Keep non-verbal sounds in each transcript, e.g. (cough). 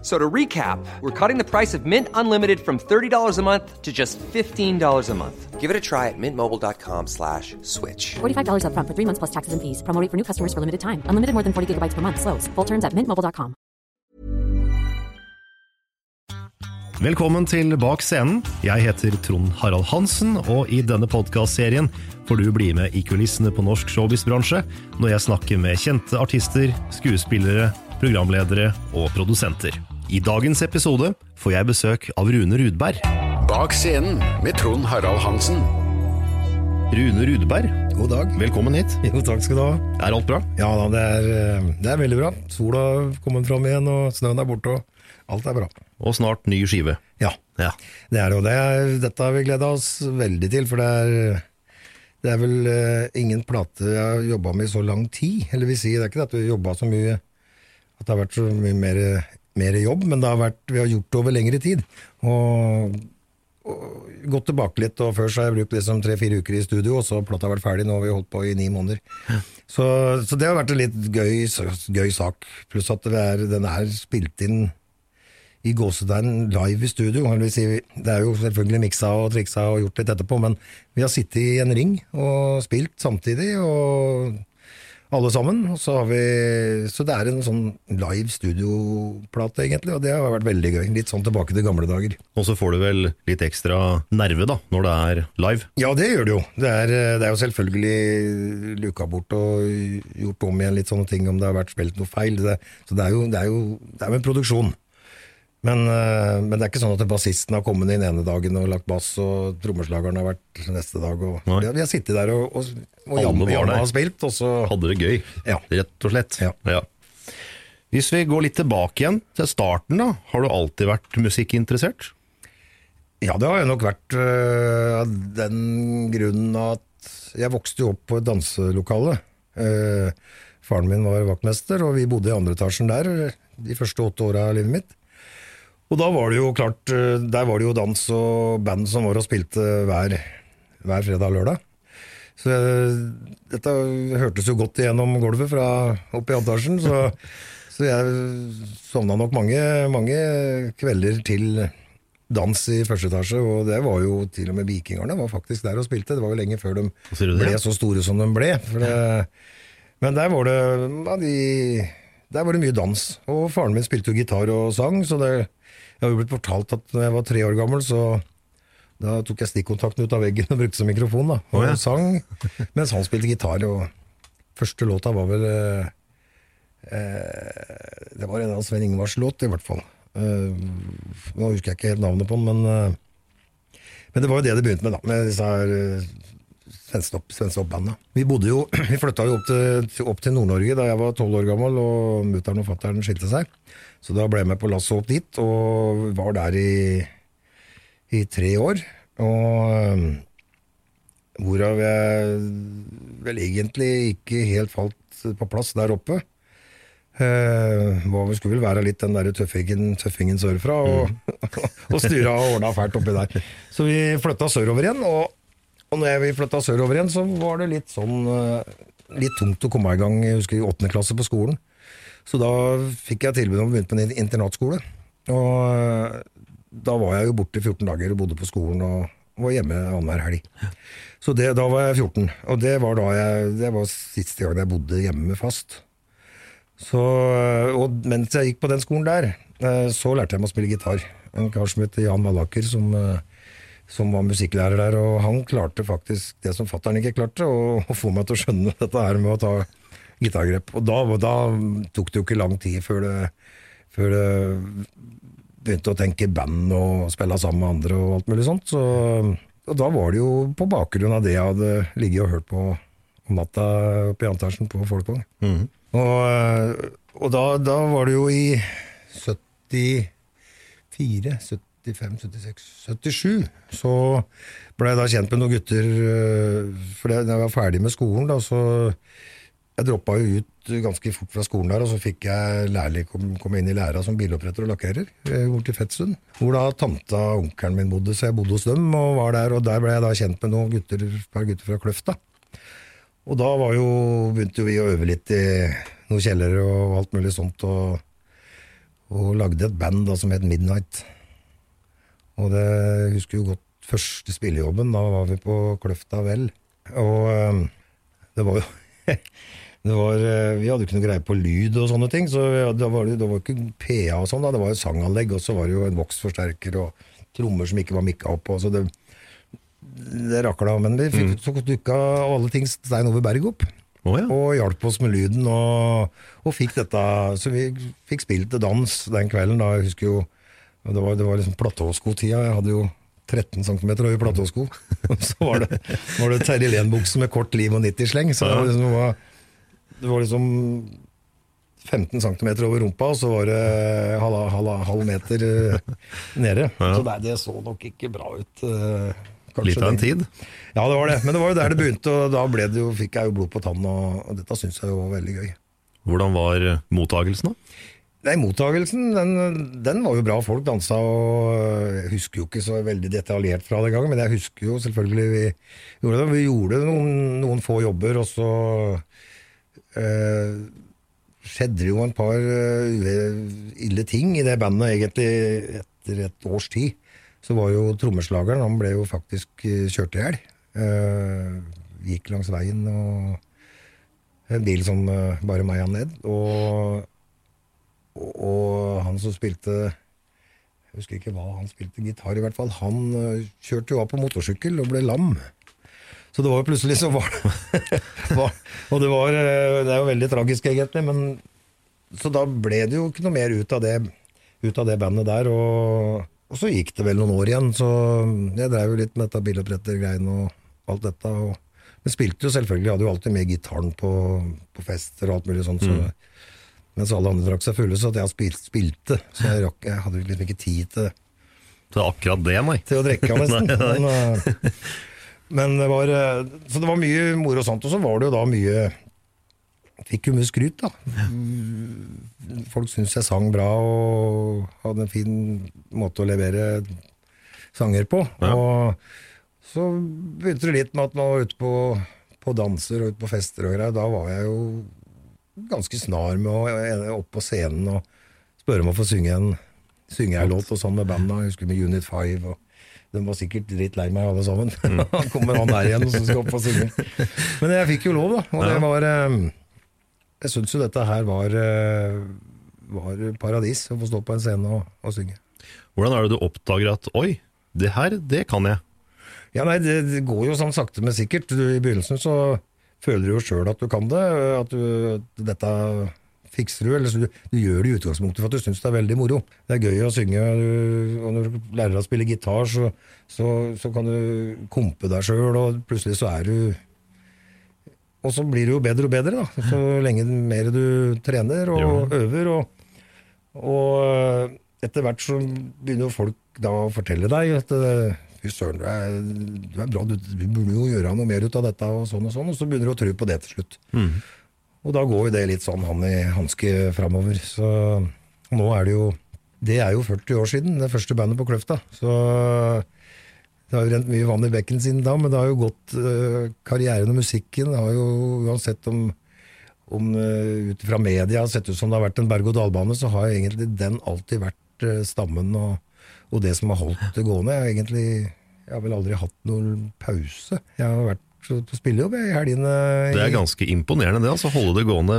So to recap, we're cutting the price of Mint Unlimited from $30 a month to just $15 a month. Give it a try at mintmobile.com slash switch. $45 upfront for three months plus taxes and fees. Promo rate for new customers for limited time. Unlimited more than 40 gigabytes per month. Slows. Full terms at mintmobile.com. Velkommen til Bak scenen. Jeg heter Trond Harald Hansen, og i denne podkastserien får du bli med i kulissene på norsk showbiz-bransje når jeg snakker med kjente artister, skuespillere, programledere og produsenter. I dagens episode får jeg besøk av Rune Rudberg. Bak scenen med Trond Harald Hansen. Rune Rudberg, God dag. velkommen hit. (laughs) Jo, takk skal du ha. Er alt bra? Ja da, det er, eh, det er veldig bra. Sola kommer fram igjen, og snøen er borte, og alt er bra. Og snart ny skive. Ja, Ja. det er det, og det er, dette har vi gleda oss veldig til, for det er, det er vel uh, ingen plate jeg har jobba med i så lang tid. Eller vil si, det er ikke det at vi har jobba så mye, at det har vært så mye mer, mer jobb, men det har vært, vi har gjort det over lengre tid. Og, og gått tilbake litt, og før så har jeg brukt liksom tre-fire uker i studio, og så har plata vært ferdig, nå har vi holdt på i ni måneder. Så, så det har vært en litt gøy, gøy sak, pluss at det er, den er spilt inn i gåsetegn live i studio. det er jo selvfølgelig miksa og triksa og gjort litt etterpå, men vi har sittet i en ring og spilt samtidig, og alle sammen. Så, har vi, så det er en sånn live studioplate, egentlig, og det har vært veldig gøy. Litt sånn tilbake til gamle dager. Og så får du vel litt ekstra nerve da, når det er live. Ja, det gjør det jo. Det er, det er jo selvfølgelig luka bort og gjort om igjen litt sånne ting om det har vært spilt noe feil. Det, så det er jo, det er jo det er en produksjon. Men, eh, men det er ikke sånn at bassisten har kommet inn ene dagen og lagt bass, og trommeslageren har vært neste dag. Og, vi, har, vi har sittet der og, og, og jamma og spilt, og så Hadde det gøy, Ja. rett og slett. Ja. Hvis vi går litt tilbake igjen til starten, da. Har du alltid vært musikkinteressert? Ja, det har jeg nok vært øh, av den grunnen at jeg vokste jo opp på et danselokale. Uh, faren min var vaktmester, og vi bodde i andre etasjen der de første åtte åra av livet mitt. Og da var det jo klart øh, Der var det jo dans og band som var og spilte hver, hver fredag og lørdag. Så jeg, dette hørtes jo godt igjennom gulvet fra oppe i antasjen, så, (laughs) så jeg sovna nok mange, mange kvelder til dans i første etasje, og det var jo til og med Vikingerne var faktisk der og spilte. Det var jo lenge før de ble så store som de ble. Det, men der var det ja, de, der var det mye dans. Og faren min spilte jo gitar og sang, så det, jeg har jo blitt fortalt at da jeg var tre år gammel, så da tok jeg stikkontakten ut av veggen og brukte som mikrofon, da, og oh, ja. sang, mens han spilte gitar. Og første låta var vel eh, eh, Det var en av Sven Ingvars låt, i hvert fall. Eh, nå husker jeg ikke helt navnet på den, men, eh, men det var jo det det begynte med, da. Med disse her eh, oppbandene. Vi bodde jo, (clears throat) vi flytta jo opp til, til- til Nord-Norge da jeg var tolv år gammel, og mutter'n og fatter'n skilte seg. Så da ble jeg med på lasset opp dit, og var der i, i tre år. Og eh, hvorav jeg vel egentlig ikke helt falt på plass der oppe. Uh, var, skulle vel være litt den der tøffingen, tøffingen sørfra, og, (laughs) og styra og ordna fælt oppi der. Så vi flytta sørover igjen, og, og når vi flytta sørover igjen, så var det litt sånn eh, Litt tungt å komme i gang, jeg husker i åttende klasse på skolen. Så da fikk jeg tilbud om å begynne på en internatskole. Og eh, da var jeg jo borte 14 dager og bodde på skolen og var hjemme annenhver helg. Så det, da var jeg 14, og det var, da jeg, det var siste gang jeg bodde hjemme fast. Så, og mens jeg gikk på den skolen der, eh, så lærte jeg meg å spille gitar. En kar som heter Jan Wallaker, som, eh, som var musikklærer der, og han klarte faktisk det som fattern ikke klarte, å få meg til å skjønne dette her med å ta gitargrep. Og da, da tok det jo ikke lang tid før det, før det begynte å tenke band og spille sammen med andre og alt mulig sånt. Så, og da var det jo på bakgrunn av det jeg hadde ligget og hørt på om natta oppe i antasjen på Folkong. Mm. Og, og da, da var det jo i 74, 75, 76, 77 så ble jeg da kjent med noen gutter øh, For da jeg var ferdig med skolen, da, så jeg droppa jo ut ganske fort fra skolen der, og så fikk jeg lærlig kom, kom inn i læra som biloppretter og lakkerer eh, bort til Fettsund. Hvor da tanta og onkelen min bodde, så jeg bodde hos dem og var der. Og der ble jeg da kjent med noen gutter, par gutter fra Kløfta. Og da jo, begynte jo vi å øve litt i noen kjellere og alt mulig sånt, og, og lagde et band da som het Midnight. Og det jeg husker jo godt første spillejobben, da var vi på Kløfta Vel. Og eh, det var jo (laughs) var, eh, Vi hadde jo ikke noe greie på lyd og sånne ting, så da det var, det var ikke PA og sånn, da. det var jo sanganlegg, og så var det jo en voksforsterker og trommer som ikke var mikka opp. Og så det, det rakla, men vi fikk, så dukka alle ting Stein Ove Berg opp. Oh, ja. Og hjalp oss med lyden, og, og fikk dette Så vi fikk spilt til dans den kvelden. da, jeg husker jo Det var, det var liksom platåskotida. Jeg hadde jo 13 cm høye platåsko. (laughs) Så var det, var det Terje Lehn-bukse med kort liv og 90-sleng. Så det var liksom, det var, det var liksom 15 cm over rumpa, og så var det halv, halv, halv meter nede. nede. Så det, det så nok ikke bra ut. eh, kanskje Litt av en tid. Ja, det var det. Men det var jo der det begynte, og da ble det jo, fikk jeg jo blod på tann, og, og dette syns jeg jo var veldig gøy. Hvordan var eh, mottagelsen, da? Nei, Mottagelsen den, den var jo bra. Folk dansa, og jeg husker jo ikke så veldig detaljert fra den gangen, men jeg husker jo selvfølgelig vi gjorde det. Vi gjorde noen, noen få jobber, og så eh, skjedde det jo en par eh, ille- ting i det bandet, egentlig etter et års tid. Så var jo trommeslageren, han ble jo faktisk eh, kjørt i hjel. Eh, gikk langs veien, og en bil som eh, bare meia ned. Og og, han som spilte Jeg husker ikke hva han spilte gitar, i hvert fall. Han kjørte jo av på motorsykkel og ble lam. Så det var jo plutselig så var det (laughs) var, Og det var øh, Det er jo veldig tragisk, egentlig, men Så da ble det jo ikke noe mer ut av det, ut av det bandet der. Og, og så gikk det vel noen år igjen, så jeg drev jo litt med dette biloppretter-greiene og alt dette. Og, men spilte jo selvfølgelig, hadde jo alltid med gitaren på, på fester og alt mulig sånt. Så, mens alle andre drakk seg fulle, så at jeg spil, spilte. Så jeg, rakk, jeg hadde liksom ikke tid til, det. Så akkurat det, nei. til å drikke nesten. (laughs) Nei, nei. Men, øh, (laughs) men det var øh, Så det var mye moro og sånt. Og så var det jo da mye Fikk jo mye skryt, da. Folk syntes jeg sang bra og hadde en fin måte å levere sanger på. Ja. Og så begynte det litt med at man var ute på, på danser og ute på fester og greier. Da var jeg jo ganske snar med å eh, opp på scenen og spørre om å få synge en, synge en låt og sånn med banda. Jeg husker med Unit 5. og de var sikkert dritt lei meg alle sammen. Mm. (laughs) kommer han der igjen og skal opp og synge. Men jeg fikk jo lov, da. Og det var eh, Jeg syns jo dette her var, eh, var paradis, å få stå på en scene og, og synge. Hvordan er det du oppdager at oi, det her, det kan jeg. Ja, nei, det, det går jo sånn sakte, men sikkert. Du, I begynnelsen så føler du jo sjøl at du kan det, at du, dette fikser du. Eller så du, du gjør det i utgangspunktet for at du syns det er veldig moro. Det er gøy å synge, du, og når du lærer å spille gitar, så, så, så kan du kompe deg sjøl, og plutselig så er du Og så blir det jo bedre og bedre, da. Så lenge mer du trener og Jo. øver. og, og etter hvert så begynner jo folk da å fortelle deg at fy søren, du er, du er bra, du, du burde jo gjøre noe mer ut av dette, og sånn og sånn. Og så begynner du å tro på det til slutt. Og da går jo det litt sånn hånd i hanske framover. Så nå er det jo Det er jo 40 år siden, det første bandet på Kløfta. Så det har jo rent mye vann i bekken siden da, men det har jo gått øh, Karrieren og musikken har jo, uansett om, om uh, ut fra media har sett ut som det har vært en berg-og-dal-bane, så har egentlig den alltid vært uh, stammen og, og, det som har holdt det gående. Jeg har, egentlig, jeg har vel aldri hatt noen pause. Jeg har vært på spillejobb i helgene. Det er ganske imponerende det, altså holde det gående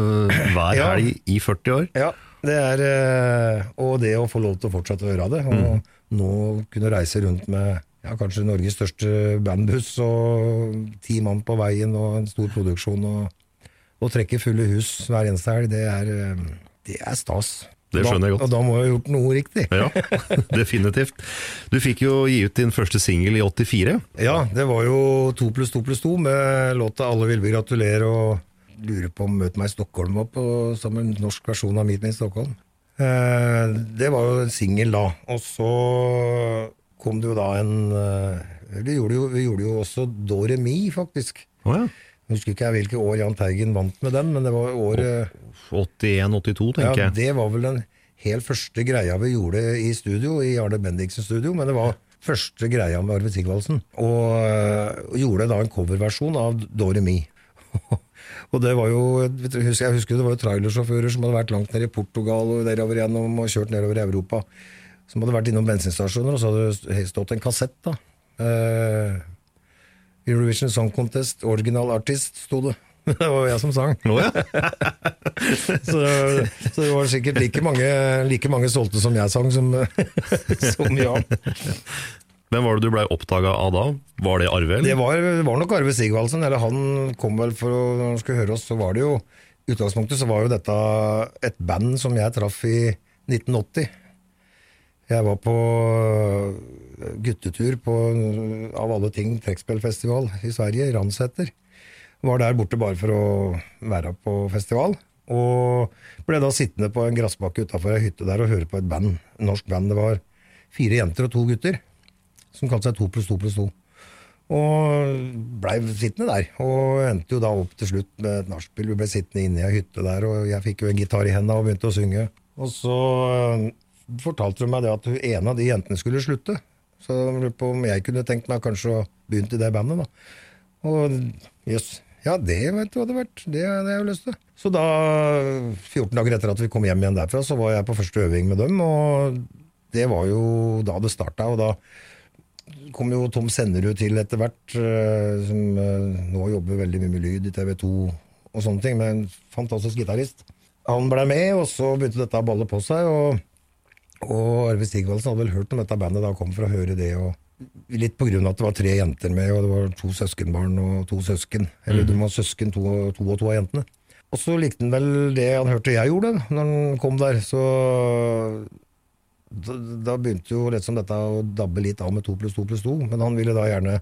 hver Ja. helg i 40 år. Ja, det er eh, Og det å få lov til å fortsette å gjøre det. Og nå kunne reise rundt med ja, kanskje Norges største bandbuss og ti mann på veien og en stor produksjon og, og trekke fulle hus hver eneste helg, det er, eh, det er stas. Det skjønner jeg godt. Og da må jeg ha gjort noe riktig. Ja, definitivt. Du fikk jo gi ut din første singel i 84. Ja, det var jo to pluss to pluss to med låta 'Alle vil vi gratulere' og lurer på om 'Møt meg i Stockholm' var på, som en norsk versjon av 'Meet me i Stockholm'. Eh, det var jo en singel da. Og så kom det jo da en eh, vi, gjorde jo, vi gjorde jo også Doremi, faktisk. Oh, ja. Jeg husker ikke hvilke år Jahn Teigen vant med den, men det var året 81-82, tenker jeg. ja. Det var vel den helt første greia vi gjorde i studio, i Arne Bendiksen studio, men det var første greia med Arve Sigvaldsen. Og og gjorde da en coverversjon av Doremi. (laughs) og det var jo, jeg husker det var jo trailersjåfører som hadde vært langt nede i Portugal og nedover gjennom og kjørt nedover i Europa, som hadde vært innom bensinstasjoner, og så hadde det stått en kassett da. Eh, Eurovision Song Contest, original artist, sto det. (laughs) Det var jo jeg som sang. Oh, ja. (laughs) Så, så det var sikkert like mange, like mange solgte som jeg sang, som, (laughs) som Jan. Hvem var det du blei oppdaga av da? Var det Arve? Det var, var nok Arve Sigvaldsen, eller han kom vel for å Når han skulle høre oss, så var det jo utgangspunktet så var jo dette et band som jeg traff i 1980. Jeg var på guttetur på, av alle ting, trekkspillfestival i Sverige, Ransäter. Var der borte bare for å være på festival. Og ble da sittende på en gressbakke utafor ei hytte der og høre på et band, norsk band. Det var fire jenter og to gutter, som kalte seg To pluss to pluss to. Og blei sittende der, og endte jo da opp til slutt med et nachspiel. Vi ble sittende inne i ei hytte der, og jeg fikk jo en gitar i hendene og begynte å synge. Og så fortalte hun meg det at en av de jentene skulle slutte. Så jeg lurte på om jeg kunne tenkt meg kanskje å begynne i det bandet, da. Og jøss, ja det vet du hva hadde vært, det hadde jeg jo lyst til. Så da, 14 dager etter at vi kom hjem igjen derfra, så var jeg på første øving med dem, og det var jo da det starta, og da kom jo Tom Sennerud til etter hvert, eh, som eh, nå jobber veldig mye med lyd i TV 2 og sånne ting, med en fantastisk gitarist. Han ble med, og så begynte dette å balle på seg, og, og Arve Stigvaldsen hadde vel hørt om dette bandet da, kom for å høre det, og litt på grunn av at det var tre jenter med, og det var to søskenbarn og to søsken, eller de var søsken, to, to og to av jentene. Og så likte han vel det han hørte jeg gjorde, når han kom der, så da, da begynte jo liksom dette å dabbe litt av med to pluss to pluss to, men han ville da gjerne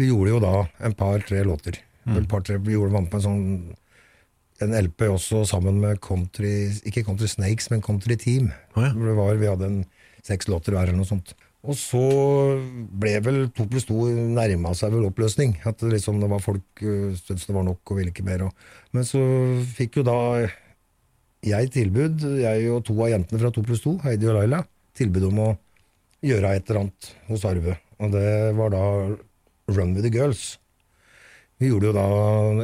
Vi gjorde jo da en par-tre låter. Vel, par, tre, vi gjorde vant på en sånn en LP også sammen med Country Ikke Country Snakes, men Country Team. Oh, ja. Det var, vi hadde en seks låter hver eller noe sånt. Og så ble vel to pluss to nærma seg vel oppløsning. At det liksom det var folk øh, syntes det var nok og ville ikke mer. Og, men så fikk jo da jeg tilbud, jeg og to av jentene fra 2 pluss 2, Heidi og Laila, tilbud om å gjøre et eller annet hos Arve. Og det var da Run with the Girls. Vi gjorde jo da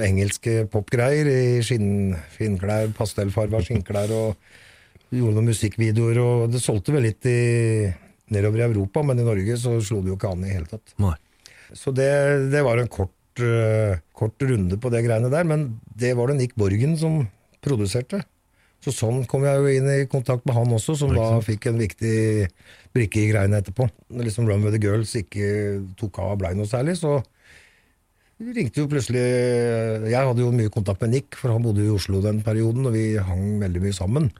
engelske popgreier i skinn, skinnklær, pastellfarga skinnklær, og gjorde noen musikkvideoer, og det solgte vel litt i, nedover i Europa, men i Norge så slo det jo ikke an i hele tatt. Nei. Så det, det var en kort, uh, kort runde på det greiene der, men det var det Nick Borgen som produserte. Så sånn kom jeg jo inn i kontakt med han også, som da fikk en viktig brikke i greiene etterpå. Når liksom Run with the Girls ikke tok av og blei noe særlig, så ringte jo plutselig Jeg hadde jo mye kontakt med Nick, for han bodde jo i Oslo den perioden, og vi hang veldig mye sammen.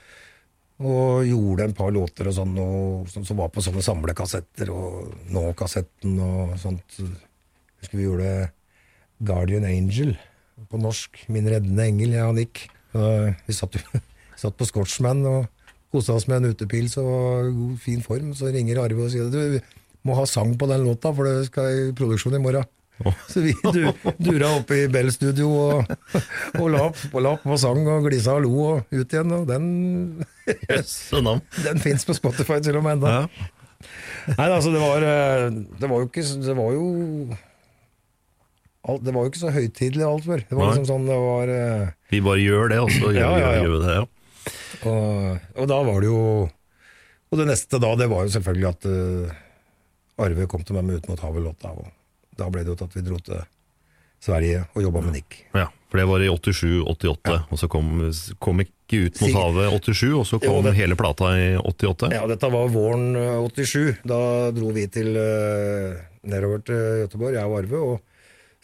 Og gjorde en par låter og sånn, og, som, som var på sånne samlekassetter, og Nå-kassetten og sånt. Jeg husker vi gjorde Guardian Angel på norsk. Min reddende engel, jeg og Nick. Vi satt, (laughs) satt på Scotchman og kosa oss med en utepils og god, fin form. Så ringer Arve og sier du må ha sang på den låta, for det skal i produksjon i morgen. (laughs) Så vi du, dura opp i Bell Studio og, og la, opp, og la opp og sang og glisa og lo og ut igjen. Og den, (laughs) den fins på Spotify til og med ennå. Ja. Nei, altså det var, eh, det var jo ikke Det var jo alt, Det var jo ikke så høytidelig alt før. Det var liksom sånn det var eh, Vi bare gjør det, og så gjør, Ja, ja, ja. gjør vi det. Ja. og, og da var det jo Og det neste da, det var jo selvfølgelig at uh, Arve kom til meg med Ut mot havet-låta. Og da ble det jo til at vi dro til Sverige og jobba med Nick. Ja, for det var i 87-88, og så kom, kom ikke ut mot havet 87, og så Jo, kom det- hele plata i 88. Ja, dette var våren eh, 87. Da dro vi til eh, nedover til Göteborg, jeg og Arve, og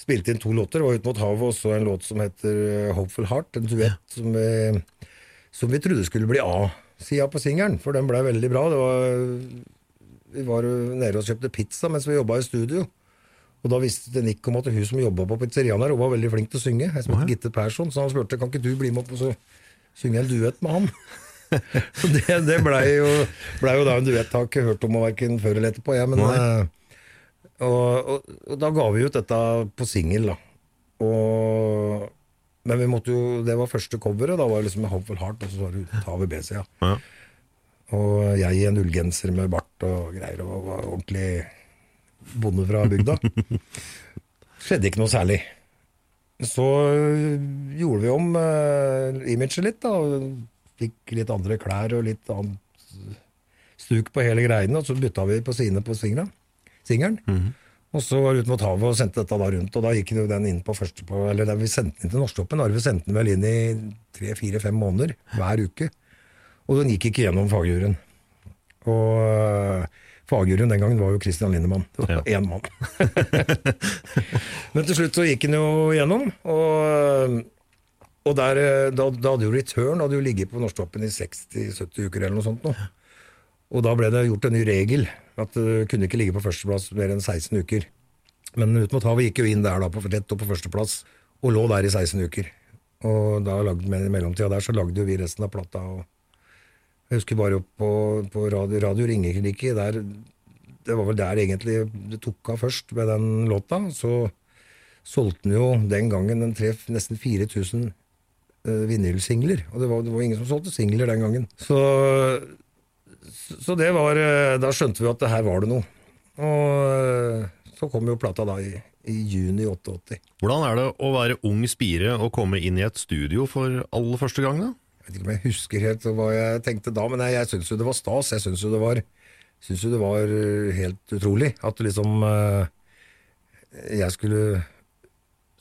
spilte inn to låter. Var Ut mot havet og så en låt som heter eh, Hopeful Heart, en duett som, vi, som vi trodde skulle bli A-sida på singelen, for den ble veldig bra. Det var, vi var jo nede og kjøpte pizza mens vi jobba i studio. Og da visste Nick om at hun som jobba på pizzeriaen her, hun var veldig flink til å synge. Jeg som Gitte Persson, så han spurte kan ikke du bli med opp og så synge en duett med han. (laughs) så det, det blei jo, ble jo da en duett har ikke hørt om verken før eller etterpå. Jeg, men, eh, og, og, og da ga vi ut dette på singel, da. Og, men vi måtte jo, det var første coveret, da var det liksom Hopeful Heart, og så var det Tar vi B-sida. Ja. Og jeg i en ullgenser med bart og greier, og var ordentlig bonde fra bygda. (laughs) Skjedde ikke noe særlig. Så øh, gjorde vi om uh, imaget litt, da. Fikk litt andre klær og litt annet stuk på hele greiene, og så bytta vi på sidene på singelen. singelen. Og så var det ut mot havet og sendte dette da rundt, og da gikk jo den inn på første på, eller den vi sendte den inn til Norsktoppen. Arve sendte den vel inn i tre, fire, fem måneder hver uke. Og den gikk ikke gjennom fagjuryen. Og øh, fagjuryen den gangen var jo Christian Lindemann. Det var én mann. (laughs) Men til slutt så gikk han jo gjennom, og, og der, øh, da, da hadde jo Return hadde jo ligget på Norsktoppen i 60-70 uker eller noe sånt nå. Og da ble det gjort en ny regel, at du kunne ikke ligge på førsteplass mer enn 16 uker. Men Ut mot havet gikk jo inn der da, på, rett opp på førsteplass, og lå der i 16 uker. Og da lagde, med, i mellomtida der så lagde jo vi resten av plata. og Jeg husker bare på, på radio, radio Ringerike, det var vel der egentlig det tok av først med den låta. Så solgte den jo den gangen den tre, nesten 4000 uh, vinylsingler. Og det var, det var ingen som solgte singler den gangen. Så, så det var eh, Da skjønte vi at det her var det noe. Og eh, så kom jo plata da i, i juni 88. Hvordan er det å være ung spire og komme inn i et studio for aller første gang? da? Jeg vet ikke om jeg husker helt hva jeg tenkte da, men jeg, jeg syns jo det var stas. Jeg syns jo jo det var eh, helt utrolig at liksom eh, jeg skulle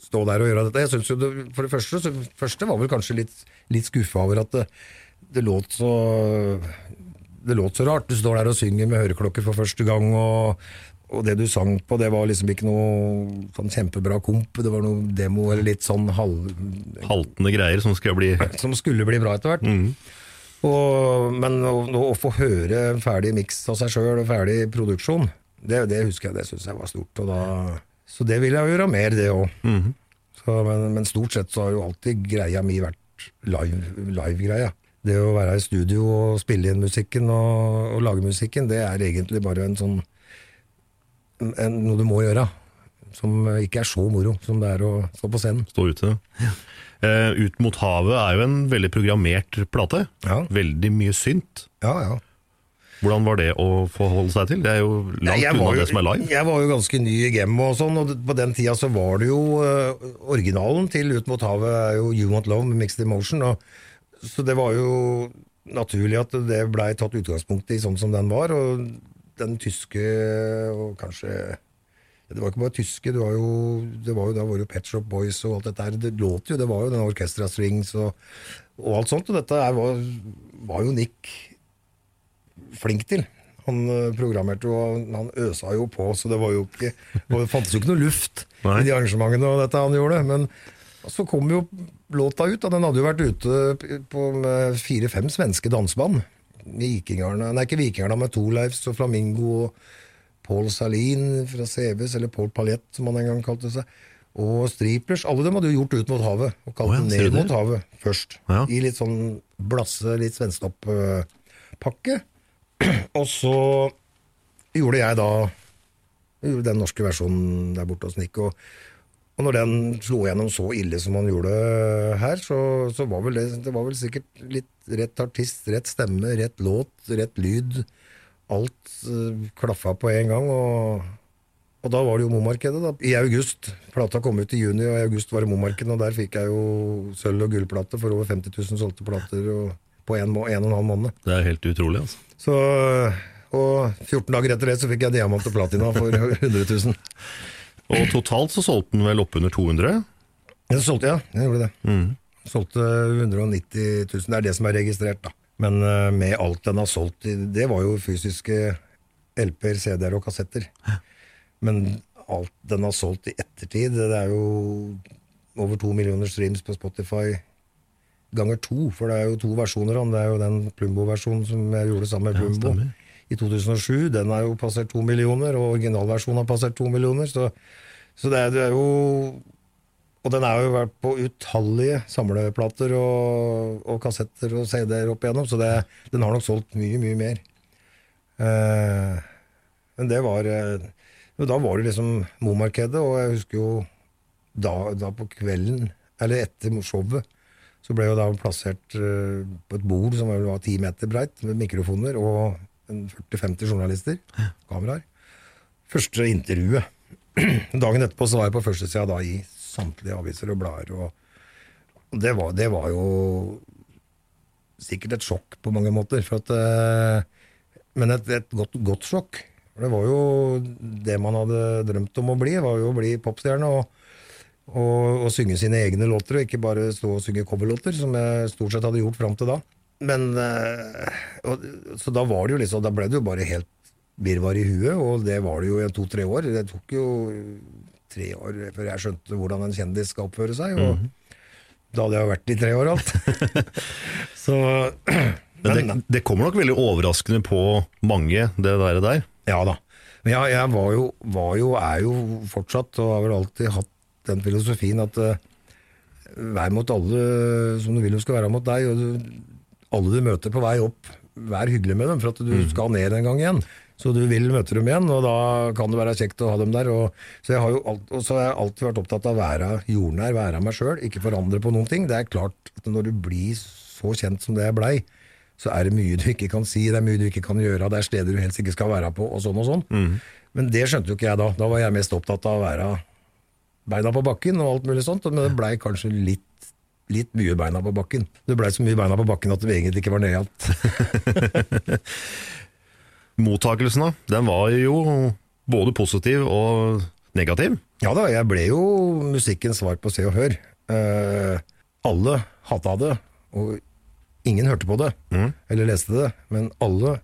stå der og gjøre dette. Jeg synes jo det, For det første, så, første var vel kanskje litt, litt skuffa over at det, det låt så det låt så rart. Du står der og synger med høreklokker for første gang, og, og det du sang på, det var liksom ikke noe sånn kjempebra komp. Det var noe demo eller litt sånn halv... Haltende greier som skulle bli Som skulle bli bra etter hvert. Og, men å, å få høre en ferdig miks av seg sjøl og ferdig produksjon, det, det husker jeg, det syns jeg var stort. Da, så det vil jeg jo gjøre mer, det òg. men, men stort sett så har jo alltid greia mi vært live- live-greia. det å være i studio og spille inn musikken og, og lage musikken, det er egentlig bare en sånn noe du må gjøre. Som ikke er så moro som det er å stå på scenen. Stå ute. Eh, Ut mot havet er jo en veldig programmert plate. Ja. Veldig mye synt. Ja, ja. Hvordan var det å forholde seg til? Det er jo langt unna jo- det som er live. Jeg var jo ganske ny i gamet og sånn, og på den tida så var det jo uh, Originalen til Ut mot havet er jo You Want Love med Mixed Emotion, og, så det var jo naturlig at det blei tatt utgangspunkt i sånn som den var, og den tyske og kanskje det var ikke bare tyske, det var jo, det var jo, da var jo Pet Shop Boys og alt dette her. Det låt jo, det var jo den Orchestra Strings og, og alt sånt, og dette var, var jo Nick flink til. Han eh, programmerte og han øsa jo på, så det var jo ikke Det fantes jo ikke noe luft Nei. i de arrangementene og dette han gjorde. Men så kom jo låta ut, og den hadde jo vært ute på med fire-fem svenske danseband. Vikingerne, nei ikke Vikingarna, men Torleifs og Flamingo og Paul Salin fra CBs, eller Paul Paljett som han en gang kalte seg. Og Striplers. Alle dem hadde jo gjort Ut mot havet, og kalt oh, ja, Ned mot havet først. Ja. I litt sånn blasse, litt svenskeopp-pakke. Og (clears throat) så gjorde jeg da den norske versjonen der borte hos Nick. Og, og når den slo gjennom så ille som han gjorde her, så, så var vel det, det var vel sikkert litt rett artist, rett stemme, rett låt, rett lyd. Alt uh, klaffa på en gang. Og, og da var det jo Momarkedet, da. I august. Plata kom ut i juni, og i august var det Momarkedet, og der fikk jeg jo sølv- og gullplate for over 50 000 solgte plater på en, en og en halv måned. Det er helt utrolig, altså. Så, og 14 dager etter det så fikk jeg diamant og platina for (laughs) 100 000. Og totalt så solgte den vel oppunder 200? Ja, så solgte jeg, jeg gjorde det. Solgte 190 000, det er det som er registrert da. Men eh, med alt den har solgt, i- det var jo fysiske LP-er, CD-er og kassetter. Men alt den har solgt i ettertid, det er jo over to millioner streams på Spotify ganger to, for det er jo to versjoner av den. Det er jo den Plumbo-versjonen som jeg gjorde sammen med Plumbo ja, i 2007. Den har jo passert to millioner, og originalversjonen har passert to millioner. Så, så det, er, det er jo Og den er jo vært på utallige samleplater og, og kassetter og CD-er opp igjennom, så det, den har nok solgt mye, mye mer. Eh, men det var eh, Da var det liksom Momarkedet, og jeg husker jo da, da på kvelden, eller etter showet, så ble jo da plassert eh, på et bord som var ti meter breit, med mikrofoner og 40-50 journalister, kameraer. Første intervjuet. (clears throat) Dagen etterpå så var jeg på førstesida da i samtlige aviser og blader. Og, det, var, det var jo sikkert et sjokk på mange måter. At, eh, men et, et godt, godt sjokk. Det var jo det man hadde drømt om å bli, var jo å bli popstjerne. og og, og synge sine egne låter, og ikke bare stå og synge coverlåter, som jeg stort sett hadde gjort fram til da. Men eh, og, Så da var det jo liksom Da ble det jo bare helt virvar i huet, og det var det jo i to-tre år. Det tok jo tre år før jeg skjønte hvordan en kjendis skal oppføre seg, og da hadde jeg jo vært i tre år alt. (laughs) så (clears throat) Men det, det kommer nok veldig overraskende på mange, det der. der. Ja da. Men jeg, jeg var, jo, var jo, er jo fortsatt, og har vel alltid hatt den filosofien at uh, vær mot alle som du vil de skal være mot deg, og du, alle du møter på vei opp, vær hyggelig med dem, for at du skal ned en gang igjen. Så du vil møte dem igjen, og da kan det være kjekt å ha dem der. Og så, jeg har jo alt, og så har jeg alltid vært opptatt av å være jordnær, være meg sjøl, ikke forandre på noen ting. Det er klart at når du blir så kjent som det jeg blei, så er det mye du ikke kan si, det er mye du ikke kan gjøre, det er steder du helst ikke skal være på, og sånn og sånn. Men det skjønte jo ikke jeg da. Da var jeg mest opptatt av å være beina på bakken og alt mulig sånt, men det blei kanskje litt, litt mye beina på bakken. Det blei så mye beina på bakken at det egentlig ikke var nøyalt. (laughs) Mottakelsen da, den var jo både positiv og negativ. Ja da, jeg ble jo musikkens svar på Se og Hør. Eh, alle hata det, og ingen hørte på det, eller leste det, men alle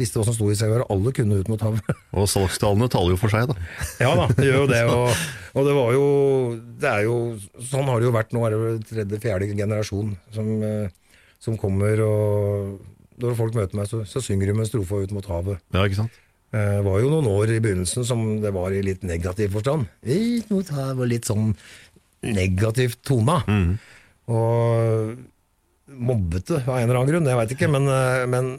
visste hva som sto i Se og Hør, alle kunne ut mot havet. (laughs) Og salgstallene taler jo for seg, da. Ja da, det gjør jo det. (laughs) Og, og det var jo Det jo Sånn har det jo vært nå, er det tredje-fjerde generasjon som, eh, som kommer og Når folk møter meg, så, så synger de med strofa ut mot havet. Ja, ikke sant? Det var jo noen år i begynnelsen som det var i litt negativ forstand. Ut mot havet, og litt sånn negativt tona. Og mobbete av en eller annen grunn, jeg veit ikke, men, eh, men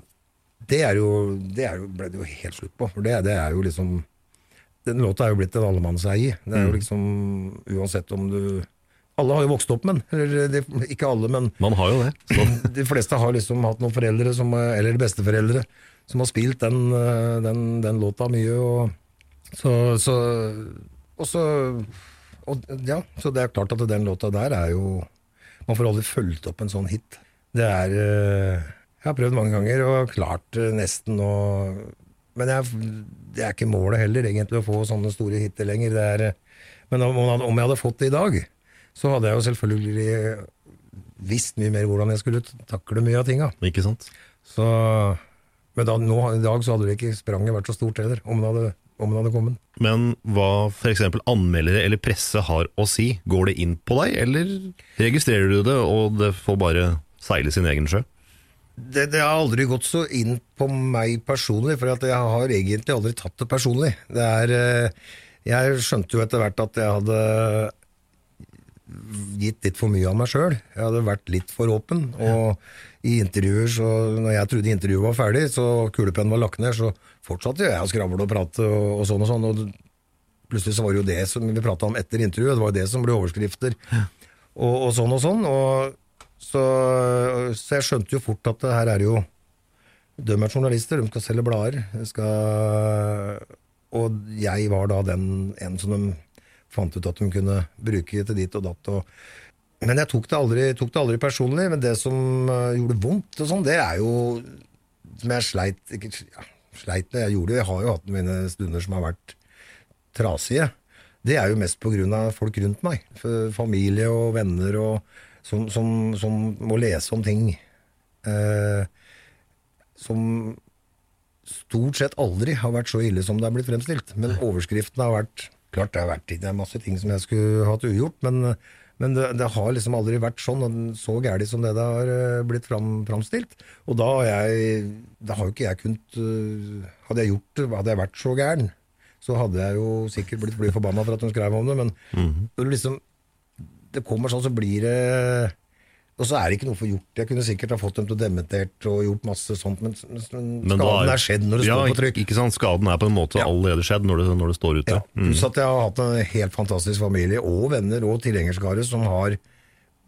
det, er jo, det er jo, ble det jo helt slutt på. For det, det er jo liksom Den låta er jo blitt en allemannseie. Det er jo liksom Uansett om du Alle har jo vokst opp med den. Ikke alle, men Man har jo det. (laughs) Så, de fleste har liksom hatt noen foreldre, som, eller besteforeldre, som har spilt den, eh, den, den låta mye. Og så, så, og så og, Ja, så det er klart at den låta der er jo Man får aldri fulgt opp en sånn hit. Det er eh, Jeg har prøvd mange ganger og klart eh, nesten å Men jeg, det er ikke målet heller, egentlig, å få sånne store hiter lenger. Det er, men om, om jeg hadde fått det i dag, så hadde jeg jo selvfølgelig visst mye mer hvordan jeg skulle takle mye av tinga. ikke sant? Så, men da, nå, i dag så hadde det ikke spranget vært så stort heller, om det hadde, om det hadde kommet. Men hva f.eks. anmeldere eller presse har å si, går det inn på deg, eller registrerer du det, og det får bare seile sin egen sjø? Det, det har aldri gått så inn på meg personlig, for at jeg har egentlig aldri tatt det personlig. Det er, eh, jeg skjønte jo etter hvert at jeg hadde gitt litt for mye av meg sjøl. Jeg hadde vært litt for åpen. Og i intervjuer, så når jeg trodde intervjuet var ferdig, så kulepennen var lagt ned, så fortsatte jeg å skravle og prate og, og sånn og sånn. Og plutselig så var det jo det som vi prata om etter intervjuet, det var jo det som ble overskrifter. Og, og sånn og sånn. Og så, så jeg skjønte jo fort at det her er jo De er journalister, de skal selge blader. Skal, og jeg var da den en som de fant ut at de kunne bruke til dit og datt. Og, men jeg tok det, aldri, tok det aldri personlig. Men det som eh, gjorde vondt, og sånn, det er jo som jeg sleit ikke, ja, sleit med. Jeg gjorde jeg har jo hatt mine stunder som har vært trasige. Det er jo mest på grunn av folk rundt meg. Familie og venner og, som, som, som må lese om ting eh, som stort sett aldri har vært så ille som det har blitt fremstilt. Men overskriften har vært Klart det har vært det er masse ting som jeg skulle hatt ugjort, men, men det, det, har liksom aldri vært sånn så gærent som det det har eh, blitt fram, framstilt. Og da har jeg Da har jo ikke jeg kunnet eh, Hadde jeg gjort det, hadde jeg vært så gæren, så hadde jeg jo sikkert blitt, blitt forbanna for at hun skrev om det, men mm -hmm. liksom, det kommer sånn, så blir det og så er det ikke noe for gjort. Jeg kunne sikkert ha fått dem til å dementert og gjort masse sånt, men, men skaden er, er, skjedd når det ja, står på trykk. Ikke sant, Skaden er på en måte ja. allerede skjedd når det, når det står ute. Ja, mm. Pluss at jeg har hatt en helt fantastisk familie og venner og tilhengerskare som har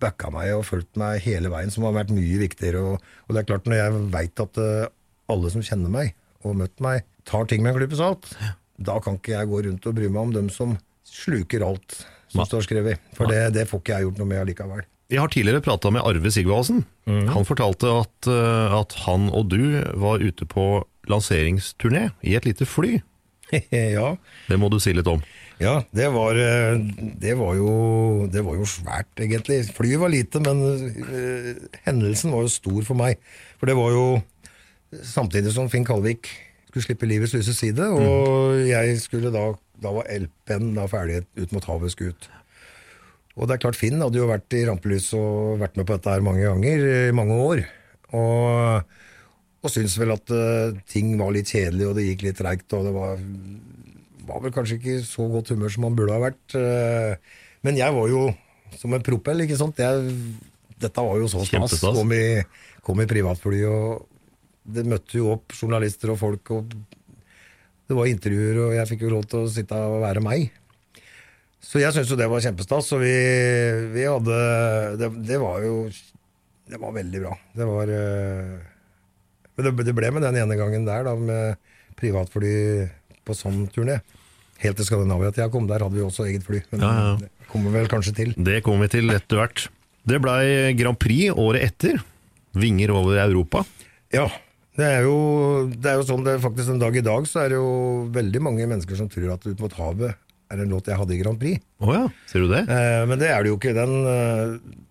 backa meg og fulgt meg hele veien, som har vært mye viktigere. Og, og det er klart, når jeg veit at uh, alle som kjenner meg og møtt meg, tar ting med en klype salt, da kan ikke jeg gå rundt og bry meg om dem som sluker alt som står skrevet. For det, det får ikke jeg gjort noe med allikevel. Jeg har tidligere prata med Arve Sigvaldsen. Mm. Han fortalte at, eh, at, han og du var ute på lanseringsturné i et lite fly. (laughs) ja. Det må du si litt om. Ja, det var, eh, det var, jo, det var jo svært, egentlig. Flyet var lite, men uh, hendelsen var jo stor for meg. For det var jo samtidig som Finn Kalvik skulle slippe livets lyse side, og mm. jeg skulle da Da var LP-en ferdig ut mot havet skulle ut. Og det er klart, Finn hadde jo vært i rampelys og vært med på dette her mange ganger i mange år. Og, og syntes vel at uh, ting var litt kjedelig, og det gikk litt treigt, og det var, var, vel kanskje ikke så godt humør som man burde ha vært. Uh, men jeg var jo som en propell, ikke sant. Jeg, dette var jo så stas. Kom i, kom i privatfly, og det møtte jo opp journalister og folk, og det var intervjuer, og jeg fikk jo lov til å sitte og være meg. Så jeg syns jo det var kjempestas. Så vi, vi hadde det, det, var jo Det var veldig bra. Det var eh, Men det, det, ble med den ene gangen der, da, med privatfly på sånn turné. Helt til Skandinavia til jeg kom. Der hadde vi også eget fly. Men ja, ja. det kommer vel kanskje til. Det kommer vi til etter hvert. Det blei Grand Prix året etter. Vinger over Europa. Ja. Det er, jo, det er jo sånn det er faktisk en dag i dag så er det jo veldig mange mennesker som tror at ut mot havet er en låt jeg hadde i Grand Prix. Oh ja, ser du det? Eh, men det er det jo ikke. Den, eh,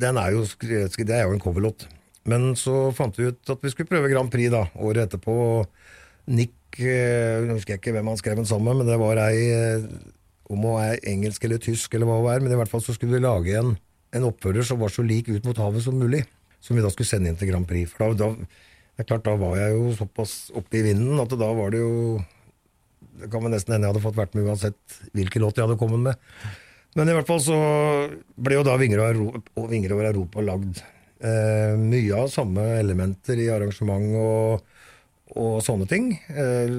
den er jo, det er jo en coverlåt. Men så fant vi ut at vi skulle prøve Grand Prix da, året etterpå. Nick jeg husker jeg ikke hvem han skrev den sammen med, men det var ei eh, om hun er engelsk eller tysk, eller hva hun er, men i hvert fall så skulle vi lage en, en oppfører som var så lik Ut mot havet som mulig. Som vi da skulle sende inn til Grand Prix. For da, da, det er klart, da var jeg jo såpass oppe i vinden at da var det jo det kan vel nesten hende jeg hadde fått vært med uansett hvilken låt jeg hadde kommet med. Men i hvert fall så ble jo da Vinger, over Europa lagd. Eh, mye av samme elementer i arrangement og, og sånne ting. Eh,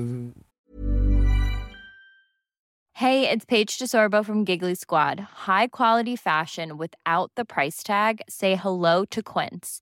Hey, it's Paige DeSorbo from Giggly Squad. High quality fashion without the price tag. Say hello to Quince.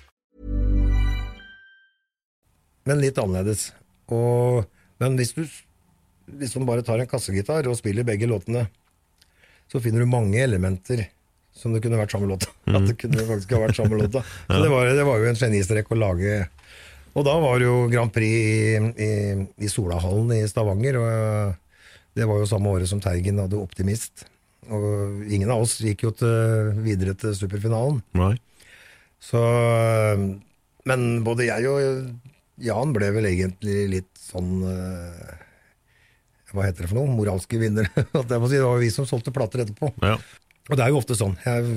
Men litt annerledes. Og, men hvis du liksom bare tar en kassegitar og spiller begge låtene, så finner du mange elementer som det kunne vært samme låta. Mm. (laughs) At det kunne faktisk ha vært samme låta. (laughs) Så det var, det var jo en genistrek å lage. Og da var det jo Grand Prix i, i, i Solahallen i Stavanger. Og Det var jo samme året som Teigen hadde Optimist. Og ingen av oss gikk jo til, videre til superfinalen. Nei. Så Men både jeg og Jan ble vel egentlig litt sånn eh, Hva heter det for noe? Moralske vinnere. (laughs) Jeg det var jo vi som solgte plater etterpå. Ja. Og det er jo ofte sånn. Jeg,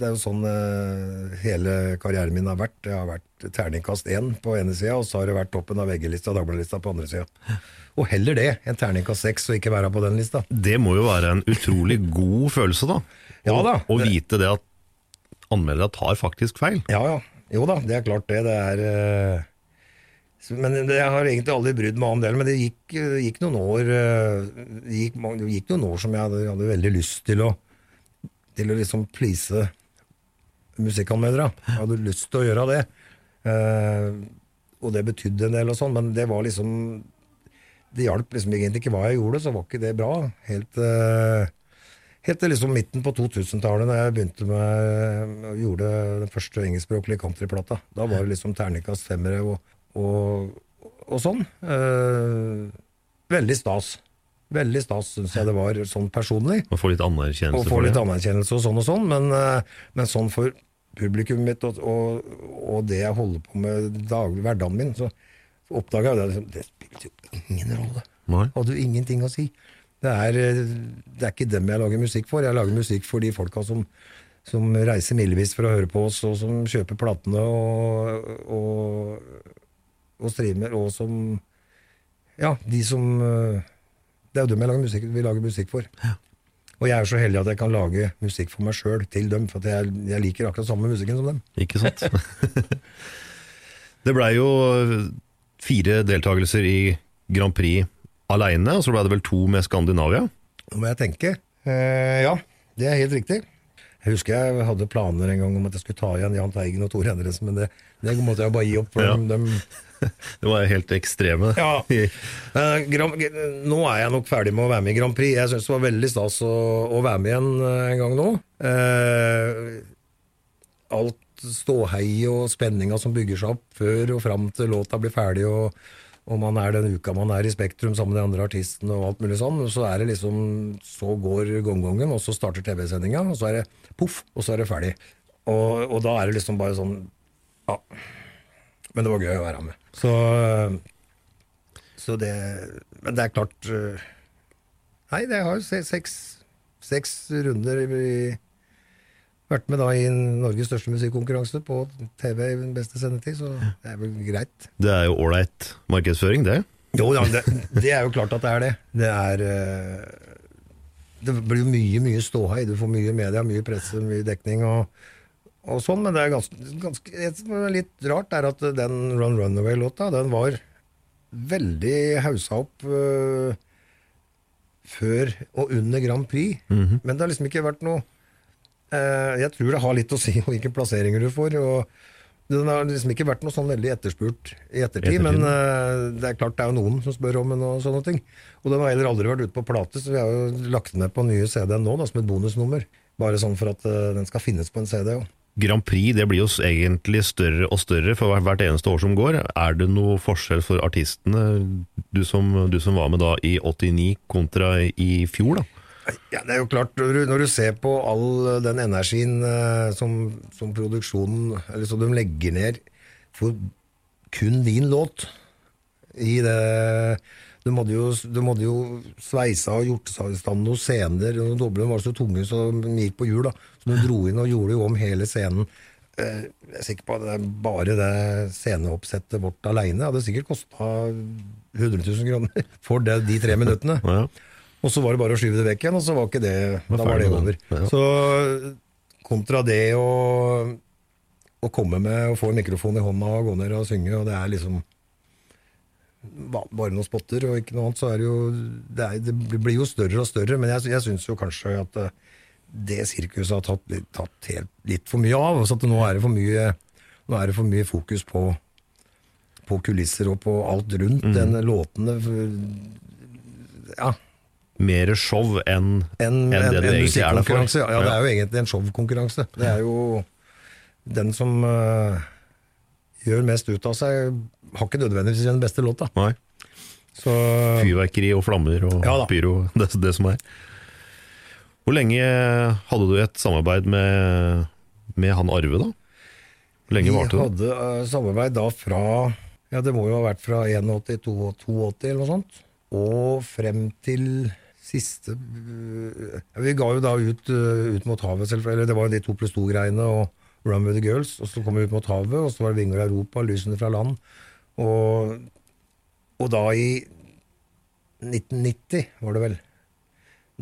det er jo sånn uh, hele karrieren min har vært. Det har vært terningkast én på ene sida, og så har det vært toppen av VG-lista og Dagbladet-lista på andre sida. Og heller det enn terningkast seks, og ikke være på den lista. Det må jo være en utrolig god følelse, da. Ja da. Å vite det at anmeldere tar faktisk feil. Ja, ja. Jo da, det er klart det. Det er så- Men jeg har egentlig aldri brydd meg om det. Men det gikk, gikk noen år eh, gikk, gikk noen år som jeg hadde, hadde veldig lyst til å Til å liksom please musikkanmeldere. Jeg hadde lyst til å gjøre det. Eh, og det betydde en del og sånn, men det var liksom Det hjalp liksom egentlig ikke hva jeg gjorde, så var ikke det bra. Helt eh, Helt til liksom midten på 2000-tallet, da jeg begynte med gjorde den første engelskspråklige countryplata. Da var det liksom terningkast femmere og, og, og sånn. Eh, veldig stas. Veldig stas, syns jeg det var sånn personlig. Å få litt anerkjennelse Og få litt anerkjennelse og sånn og sånn, men, eh, men sånn for publikummet mitt og, og, og det jeg holder på med daglig, hverdagen min, så oppdaga jeg det. Det spilte jo ingen rolle. Nei. Hadde jo ingenting å si. Det er, eh, det er ikke dem jeg lager musikk for. Jeg lager musikk for de folka som, som reiser milevis for å høre på oss, og som kjøper platene og, og, og streamer, og som Ja, de som eh, Det er jo dem jeg lager musikk, vi lager musikk for. Og jeg er så heldig at jeg kan lage musikk for meg sjøl til dem, for at jeg, jeg liker akkurat samme musikken som dem. Ikke sant? (laughs) det blei jo fire deltakelser i Grand Prix aleine, og så blei det vel to med Skandinavia. Nå må jeg tenke. Eh, ja, det er helt riktig. Jeg husker jeg hadde planer en gang om at jeg skulle ta igjen Jahn Teigen og Tore Endresen, men det, det måtte jeg bare gi opp. For Ja. dem, (laughs) Det var helt ekstreme. Ja. (laughs) Eh, nå er jeg nok ferdig med å være med i Grand Prix. Jeg syns det var veldig stas å, være med igjen eh, en gang nå. Eh, alt ståhei og spenninga som bygger seg opp før og fram til låta blir ferdig, og, og man er den uka man er i Spektrum sammen med de andre artistene og alt mulig sånn, så er det liksom Så går gongongen, og så starter TV-sendinga, og så er det poff, og så er det ferdig. Og, og da er det liksom bare sånn Ja. Men det var gøy å være med. Så, så det Men det er klart øh, Nei, det har seks, seks runder i, vært med da i Norges største musikkonkurranse på TV i den beste sendetid, så det er vel greit. Det er jo ålreit markedsføring, det. Jo, ja, det, det er jo klart at det er det. Det er øh, Det blir jo mye, mye ståhei. Du får mye media, mye presse, mye dekning og, og sånn, men det er ganske, ganske litt rart, er at den Run Runaway-låta, den var veldig haussa opp uh, før og under Grand Prix, men det har liksom ikke vært noe uh, Jeg tror det har litt å si (laughs) hvilke plasseringer du får. og den har liksom ikke vært noe sånn veldig etterspurt i ettertid, Ettertid. men uh, det er klart det er jo noen som spør om den og sånne ting. Og den har heller aldri vært ute på plate, så vi har jo lagt den ned på nye CD-en nå da, som et bonusnummer. Bare sånn for at den skal finnes på en CD òg. Grand Prix det blir jo egentlig større og større for hvert- eneste år som går. Er det noe forskjell for artistene, du som, du som var med da i 89 kontra i fjor? da? Ja, det er jo klart, når du, når du ser på all den energien eh, som, som produksjonen Eller som de legger ned for kun din låt i det Du måtte jo, du måtte jo sveisa og gjort i stand noen scener, og doblene var så tunge så de gikk på hjul. da. Så du dro inn og gjorde jo om hele scenen. Eh, Jeg er sikker på at det er bare det sceneoppsettet vårt aleine hadde sikkert kosta 100 000 kroner (laughs) for det, de tre minuttene. Ja. Og så var det bare å skyve det vekk igjen, og så var ikke det Var Da var det over. Ja. Så kontra det å, å komme med og få en mikrofon i hånda og gå ned og synge, og det er liksom bare noen spotter og ikke noe annet, så er det jo Det, er, det blir jo større og større, men jeg, jeg syns jo kanskje at eh, det sirkuset har tatt, tatt helt, litt for mye av. Så at nå er det for mye Nå er det for mye fokus på, på kulisser og på alt rundt Mm. den låtene. Ja, Mer show enn en, en, en, det det en egentlig er der for. Ja, ja, det er jo egentlig en showkonkurranse. Det er jo den som eh, gjør mest ut av seg, har ikke nødvendigvis den beste låta. Nei. Så Fyrverkeri og flammer og Ja pyro, (laughs) det, det som er. Hvor lenge hadde du et samarbeid med, med han Arve, da? Hvor lenge vi varte det? hadde uh, samarbeid da fra Ja, det må jo ha vært fra 81 til 82 eller noe sånt. Og frem til siste uh, Vi ga jo da ut uh, Ut mot havet, selvfølgelig. Eller det var jo de to pluss to-greiene og Run with the Girls. Og så kom vi ut mot havet, og så var det Vinger Europa, Lysene fra land. Og, og da i 1990, var det vel.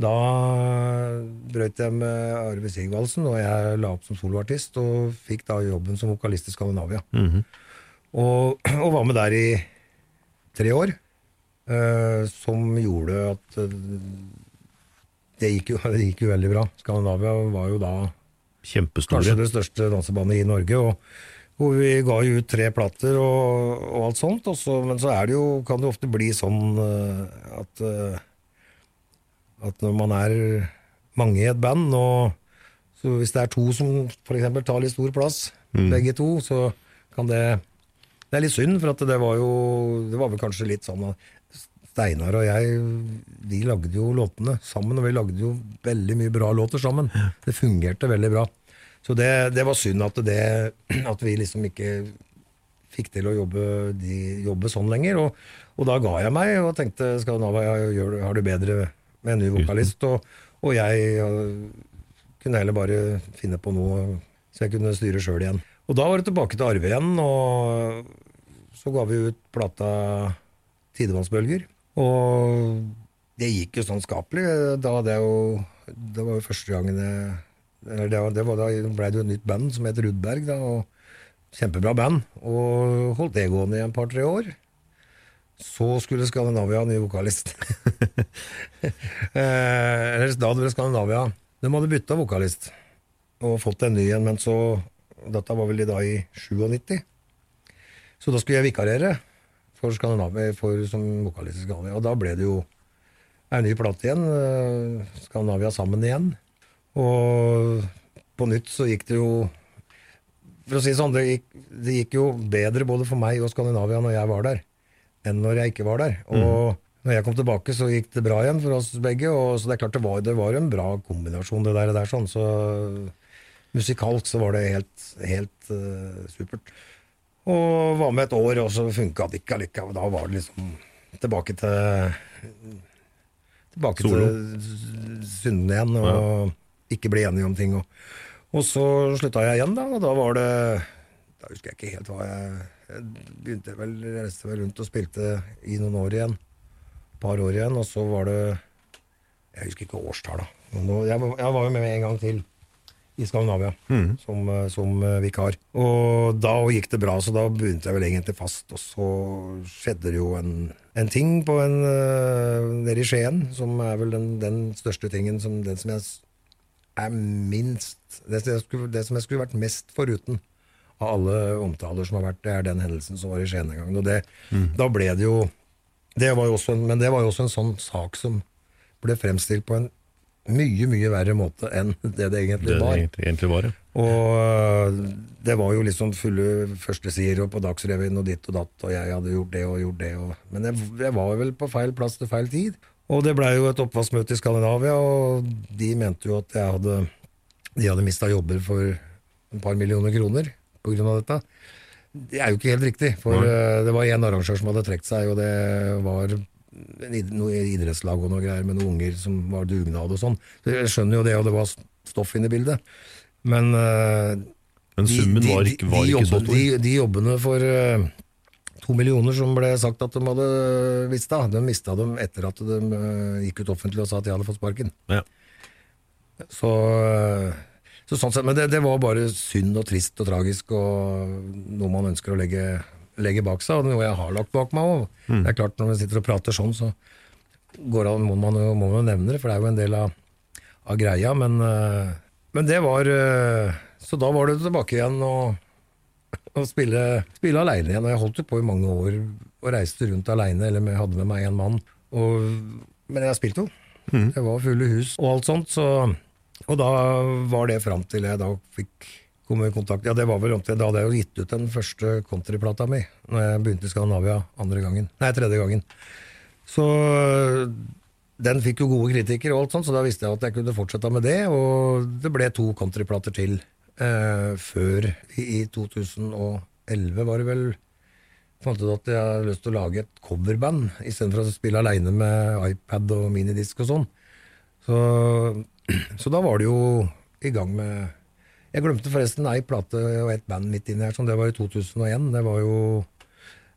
Da brøt jeg med Arve Sigvaldsen, og jeg la opp som soloartist, og fikk da jobben som vokalist i Skandinavia. Mhm. og, og var med der i tre år, uh, som gjorde at uh, det, gikk jo, (laughs) det gikk jo veldig bra. Skandinavia var jo da Kjempestore. kanskje det største dansebandet i Norge. og hvor vi ga jo ut tre plater og, og alt sånt. Også, men så er det jo, kan det ofte bli sånn eh, at, eh, at når man er mange i et band, og så hvis det er to som f.eks. tar litt stor plass, Mm. begge to, så kan det Det er litt synd, for at det var jo Det var vel kanskje litt sånn at Steinar og jeg, vi lagde jo låtene sammen, og vi lagde jo veldig mye bra låter sammen. Det fungerte veldig bra. Så det, det var synd at, det, at vi liksom ikke fikk til å jobbe, de, jobbe sånn lenger. Og, og da ga jeg meg og tenkte Skandinavia gjør, har det bedre med en ny vokalist. Og, og jeg kunne heller bare finne på noe så jeg kunne styre sjøl igjen. Og da var det tilbake til Arve igjen, og så ga vi ut plata Tidevannsbølger. Og det gikk jo sånn skapelig. Da hadde jo Det var jo første gangen jeg eller det, det var Da ble det jo et nytt band som het Rudberg, da, og kjempebra band. Og holdt det gående i en par-tre år. Så skulle Skandinavia ha ny vokalist. (laughs) eh, eller da hadde Skandinavia De hadde bytta vokalist og fått en ny en, men så Dette var vel i da i 97. Så da skulle jeg vikarere for Skandinavia for, som vokalist i Skandinavia. Og da ble det jo ei ny plate igjen. eh, Skandinavia sammen igjen. Og på nytt så gikk det jo For å si det sånn, det gikk, det gikk jo bedre både for meg og Skandinavia når jeg var der, enn når jeg ikke var der. Og når jeg kom tilbake, så gikk det bra igjen for oss begge. Og så det er klart det var, det var en bra kombinasjon, det der. der sånn, så musikalsk så var det helt, helt uh, supert. Og var med et år, og så funka det ikke allikevel. Da var det liksom tilbake til Tilbake Solo. til syndene igjen, og ikke bli enige om ting. Og, og så slutta jeg igjen, da, og da var det Da husker jeg ikke helt hva jeg Jeg begynte vel, reiste vel rundt og spilte i noen år igjen. Par år igjen, og så var det Jeg husker ikke årstall, da. Jeg, jeg var jo med en gang til i Skandinavia som, eh, som eh, vikar. Og da gikk det bra, så da begynte jeg vel egentlig fast. Og så skjedde det jo en, en ting på en, eh, nede i Skien, som er vel den, den største tingen, som, den som jeg er minst det, jeg skulle, det som jeg skulle vært mest foruten av alle omtaler som har vært, det er den hendelsen som var i Skien en gang. Og det, da ble det jo det var jo også en, Men det var jo også en sånn sak som ble fremstilt på en mye, mye verre måte enn det det egentlig var. Det det egentlig, var, ja. Og øh, det var jo liksom fulle førstesider på Dagsrevyen og ditt og datt, og jeg hadde gjort det og gjort det. Og, men jeg, jeg var vel på feil plass til feil tid. Og det blei jo et oppvaskmøte i Skandinavia, og de mente jo at jeg hadde De hadde mista jobber for et par millioner kroner av dette. Det er jo ikke helt riktig, for Nei. øh, det var én arrangør som hadde trukket seg, og det var noe idrettslag og noe greier med noen unger som var dugnad og sånn. Så jeg skjønner jo det, og det var stoff inne i bildet. Men uh, Men summen de- var ikke, var de ikke så stor. De, de jobbene for uh, to millioner som ble sagt at de hadde mista, de mista dem etter at de uh, gikk ut offentlig og sa at de hadde fått sparken. Ja. Så, så sånn sett, Men det, det var bare synd og trist og tragisk, og noe man ønsker å legge, legge bak seg, og noe jeg har lagt bak meg òg. Mm. Det er klart, når vi sitter og prater sånn, så går an- må man jo må man nevne det, for det er jo en del av, av greia. Men, øh, men det var øh, Så da var det tilbake igjen og, og spille, spille aleine igjen. Og jeg holdt jo på i mange år og reiste rundt aleine, eller med, hadde med meg en mann. Og, men jeg spilte jo. Det var fulle hus og alt sånt. Så, og da var det fram til jeg da fikk komme i kontakt Ja, det var vel omtrent Da hadde jeg jo gitt ut den første countryplata mi Når jeg begynte i Skandinavia andre gangen. Nei, tredje gangen. Så den fikk jo gode kritikker, og alt sånt, så da visste jeg at jeg kunne fortsette med det. Og det ble to countryplater til eh, før i 2011, var det vel. Fant ut at jeg hadde lyst til å lage et coverband istedenfor å spille aleine med iPad og minidisk og sånn. Så, (clears throat) så da var det jo i gang med Jeg glemte forresten ei plate og et band midt inni her, sånn, det var i 2001. Det var jo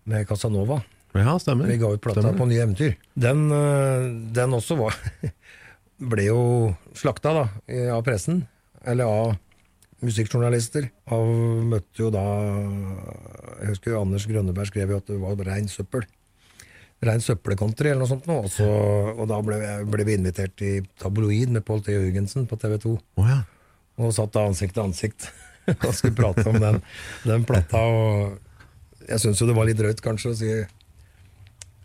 med Casanova. Ja, stemmer. Vi ga ut plata Stemmer. på Nye Eventyr. Den, øh, den også var (laughs) ble jo slakta da, av pressen, eller av musikkjournalister. Av, møtte jo da Jeg husker jo Anders Grønneberg skrev jo at det var rein søppel. Rein søppelcountry eller noe sånt. nå, Og, så, og da ble, ble vi invitert i tabloid med Pål T. Jørgensen på TV 2. Oh, ja. Og satt da ansikt til ansikt (laughs) og skulle prate om den, den plata. Og jeg syns jo det var litt drøyt kanskje å si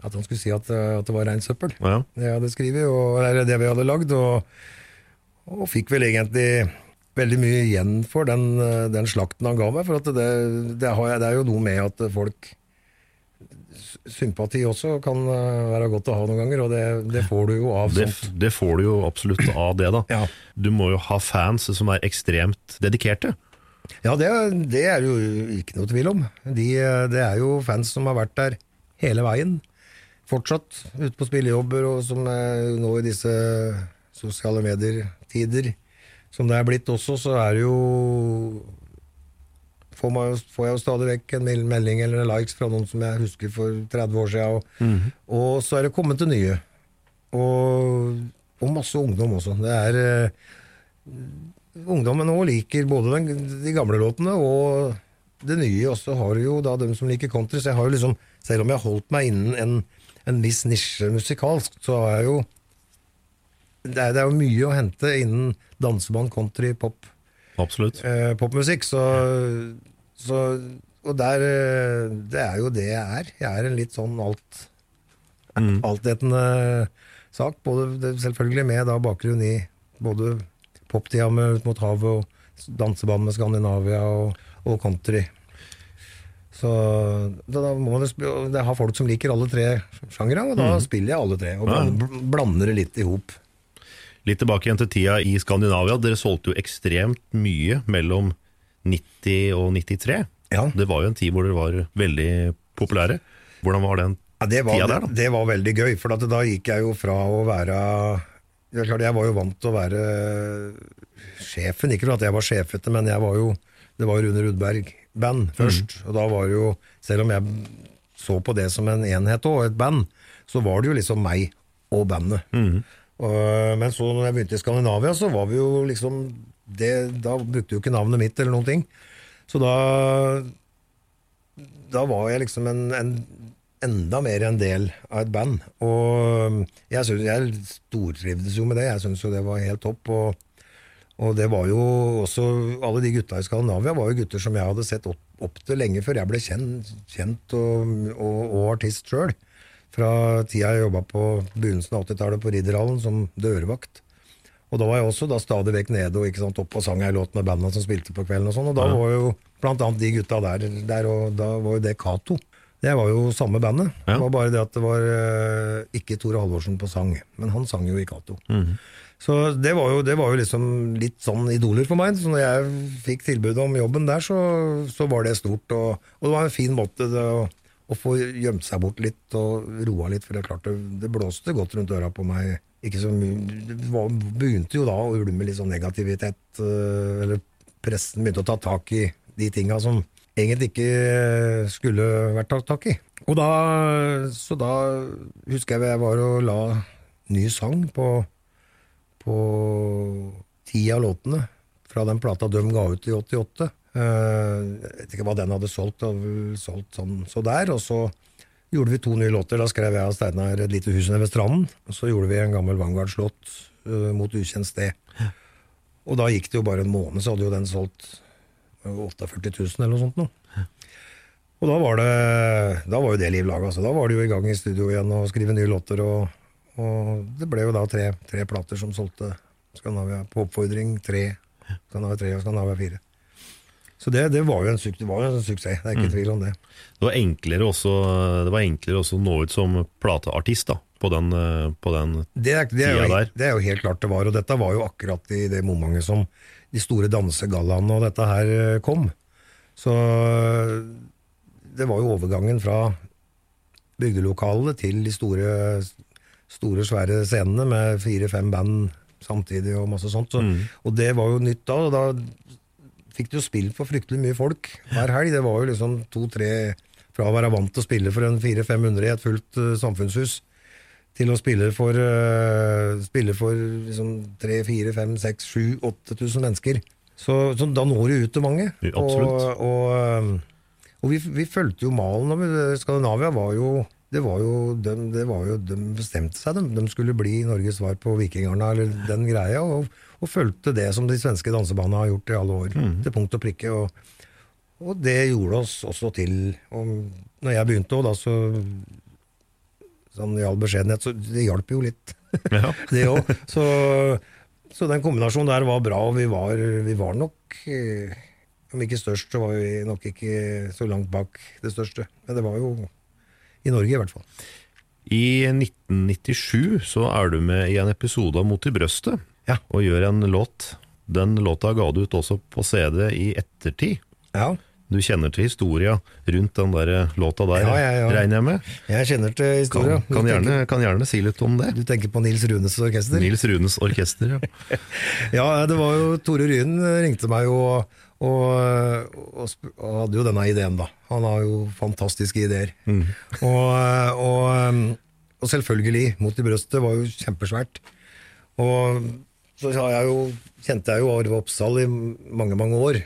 at han skulle si at, eh, at det var rein søppel. Ja. Det jeg hadde skrevet, og eller det vi hadde lagd. Og, og fikk vel egentlig veldig mye igjen for den, eh, den slakten han ga meg. For at det, det, har jeg, det er jo noe med at folk Sympati også kan eh, være godt å ha noen ganger, og det, det får du jo av Det, det får du jo absolutt av det, da. Ja. Du må jo ha fans som er ekstremt dedikerte. Ja, det, det er jo ikke noe tvil om. De, det er jo fans som har vært der hele veien. Fortsatt ute på spillejobber, og som er nå i disse sosiale medier-tider, som det er blitt også, så er det jo får, jo- får jeg jo stadig vekk en melding eller en likes fra noen som jeg husker for 30 år siden, og, og så er det kommet til nye. Og, og masse ungdom også. Det er uh, Ungdommen nå liker både den, de gamle låtene og det nye. Og så har du jo da dem som liker country. Så jeg har jo liksom, selv om jeg har holdt meg innen en, en viss nisje musikalsk, så har jeg jo det er, det er jo mye å hente innen danseband, country, pop, Absolutt. eh, popmusikk. Så, så Og der eh, Det er jo det jeg er. Jeg er en litt sånn alt altetende sak. Både, selvfølgelig med da bakgrunn i både poptida med Ut mot havet og danseband med Skandinavia og, og country. Så da, må man det har folk som liker alle tre sjangere, og da spiller jeg alle tre. Og blander, blander det litt i hop. Litt tilbake igjen til tida i Skandinavia. Dere solgte jo ekstremt mye mellom 90 og 93. Ja. Det var jo en tid hvor dere var veldig populære. Hvordan var den Ja, det, var, tida der, da? det var veldig gøy, for da gikk jeg jo fra å være det er klart, Jeg var jo vant til å være sjefen. Ikke at jeg var sjefete, men jeg var jo, det var Rune Rudberg-band først. Og da var det jo, selv om jeg så på det som en enhet og et band, så var det jo liksom meg og bandet. Men så når jeg begynte i Skandinavia, så var vi jo liksom det, Da brukte jo ikke navnet mitt eller noen ting. Så da da var jeg liksom en, en enda mer en del av et band. Og jeg, synes, jeg stortrivdes jo med det. Jeg syntes jo det var helt topp. Og, og det var jo også Alle de gutta i Skandinavia var jo gutter som jeg hadde sett opp, opp til lenge før jeg ble kjent, kjent og, og, og artist sjøl. Fra tida jeg jobba på begynnelsen av 80-tallet på Ridderhallen som dørvakt. Og da var jeg også da stadig vekk nede og ikke sant, opp og sang ei låt med bandene som spilte på kvelden. Og sånn, og da var jo blant annet de gutta der, der og da var jo det Cato. Det var jo samme bandet. Ja. Det var bare det at det var eh, ikke Tore Halvorsen på sang, men han sang jo i Cato. Så det var, jo, det var jo liksom litt sånn idoler for meg. Så når jeg fikk tilbudet om jobben der, så, så var det stort. Og, og det var en fin måte det, å, å få gjemt seg bort litt og roa litt, for det er klart det, det blåste godt rundt øra på meg. Ikke så det var, begynte jo da å ulme litt sånn negativitet, øh, eller pressen begynte å ta tak i de tinga som egentlig ikke skulle vært tatt tak i. Og da, så da husker jeg jeg var og la ny sang på, på ti av låtene fra den plata de ga ut i 88. Eh, Jeg vet ikke hva den hadde solgt, hadde solgt sånn så der. Og så gjorde vi to nye låter. Da skrev jeg og Steinar Et lite hus nede ved stranden. Og så gjorde vi en gammel Vanguard-slått eh, mot ukjent sted. Og da gikk det jo bare en måned, så hadde jo den solgt eh, 48 000 eller noe sånt. Nå. Og da var, det, da var jo det liv laga. Altså. da var det jo i gang i studio igjen og skrive nye låter. Og, og det ble jo da tre, tre plater som solgte Skandinavia på oppfordring. Tre. Skandinavia 3 og Skandinavia 4. Så det, det, var jo en, det var jo en suksess, det er ikke Mm. tvil om det. Det var enklere også, det var enklere også å nå ut som plateartist da, på den, eh, på den Det er, det, er tida jo, der. det er jo helt klart det var, og dette var jo akkurat i det momentet som de store dansegallaene og dette her eh, kom. Så eh, det var jo overgangen fra bygdelokalene til de store, store svære scenene med fire-fem band samtidig og masse sånt. Så, Og det var jo nytt da, og da fikk du spilt for fryktelig mye folk hver helg. Det var jo liksom to-tre fra å være vant til å spille for en 400-500 i et fullt uh, samfunnshus, til å spille for, uh, spille for liksom 3 4 5 6 7 8000 mennesker. Så, så da når du ut til mange. Ja, absolutt. Og, og, eh, og vi, vi fulgte jo malen. Skandinavia var jo det var jo, de, det var jo, de bestemte seg, de, de skulle bli Norges svar på Vikingarna, eller den greia, og, og fulgte det som de svenske dansebandene har gjort i alle år, til punkt og prikke. Og, og det gjorde oss også til og når jeg begynte òg, da, så Sånn i all beskjedenhet, så det hjalp jo litt. Ja. (laughs) det òg. Så, så den kombinasjonen der var bra, og vi var, vi var nok eh, Om ikke størst, så var vi nok ikke så langt bak det største. Men det var jo i Norge, i hvert fall. I 1997 så er du med i en episode av Mot i brøstet Ja. og gjør en låt. Den låta ga du ut også på CD i ettertid. Ja, Du kjenner til historia rundt den der låta der, Ja, ja, ja. regner jeg med? jeg kjenner til historia. kan, kan, gjerne, kan gjerne si litt om det. Du tenker på Nils Runes orkester? Nils Runes orkester, ja. (laughs) Ja, det var jo Tore Ryen ringte meg og, og, og, og hadde jo denne ideen, da. Han har jo fantastiske ideer. Og, og, og selvfølgelig, Mot i brøstet var jo kjempesvært. Og så har jeg jo, kjente jeg jo Arve Oppsal i mange, mange år.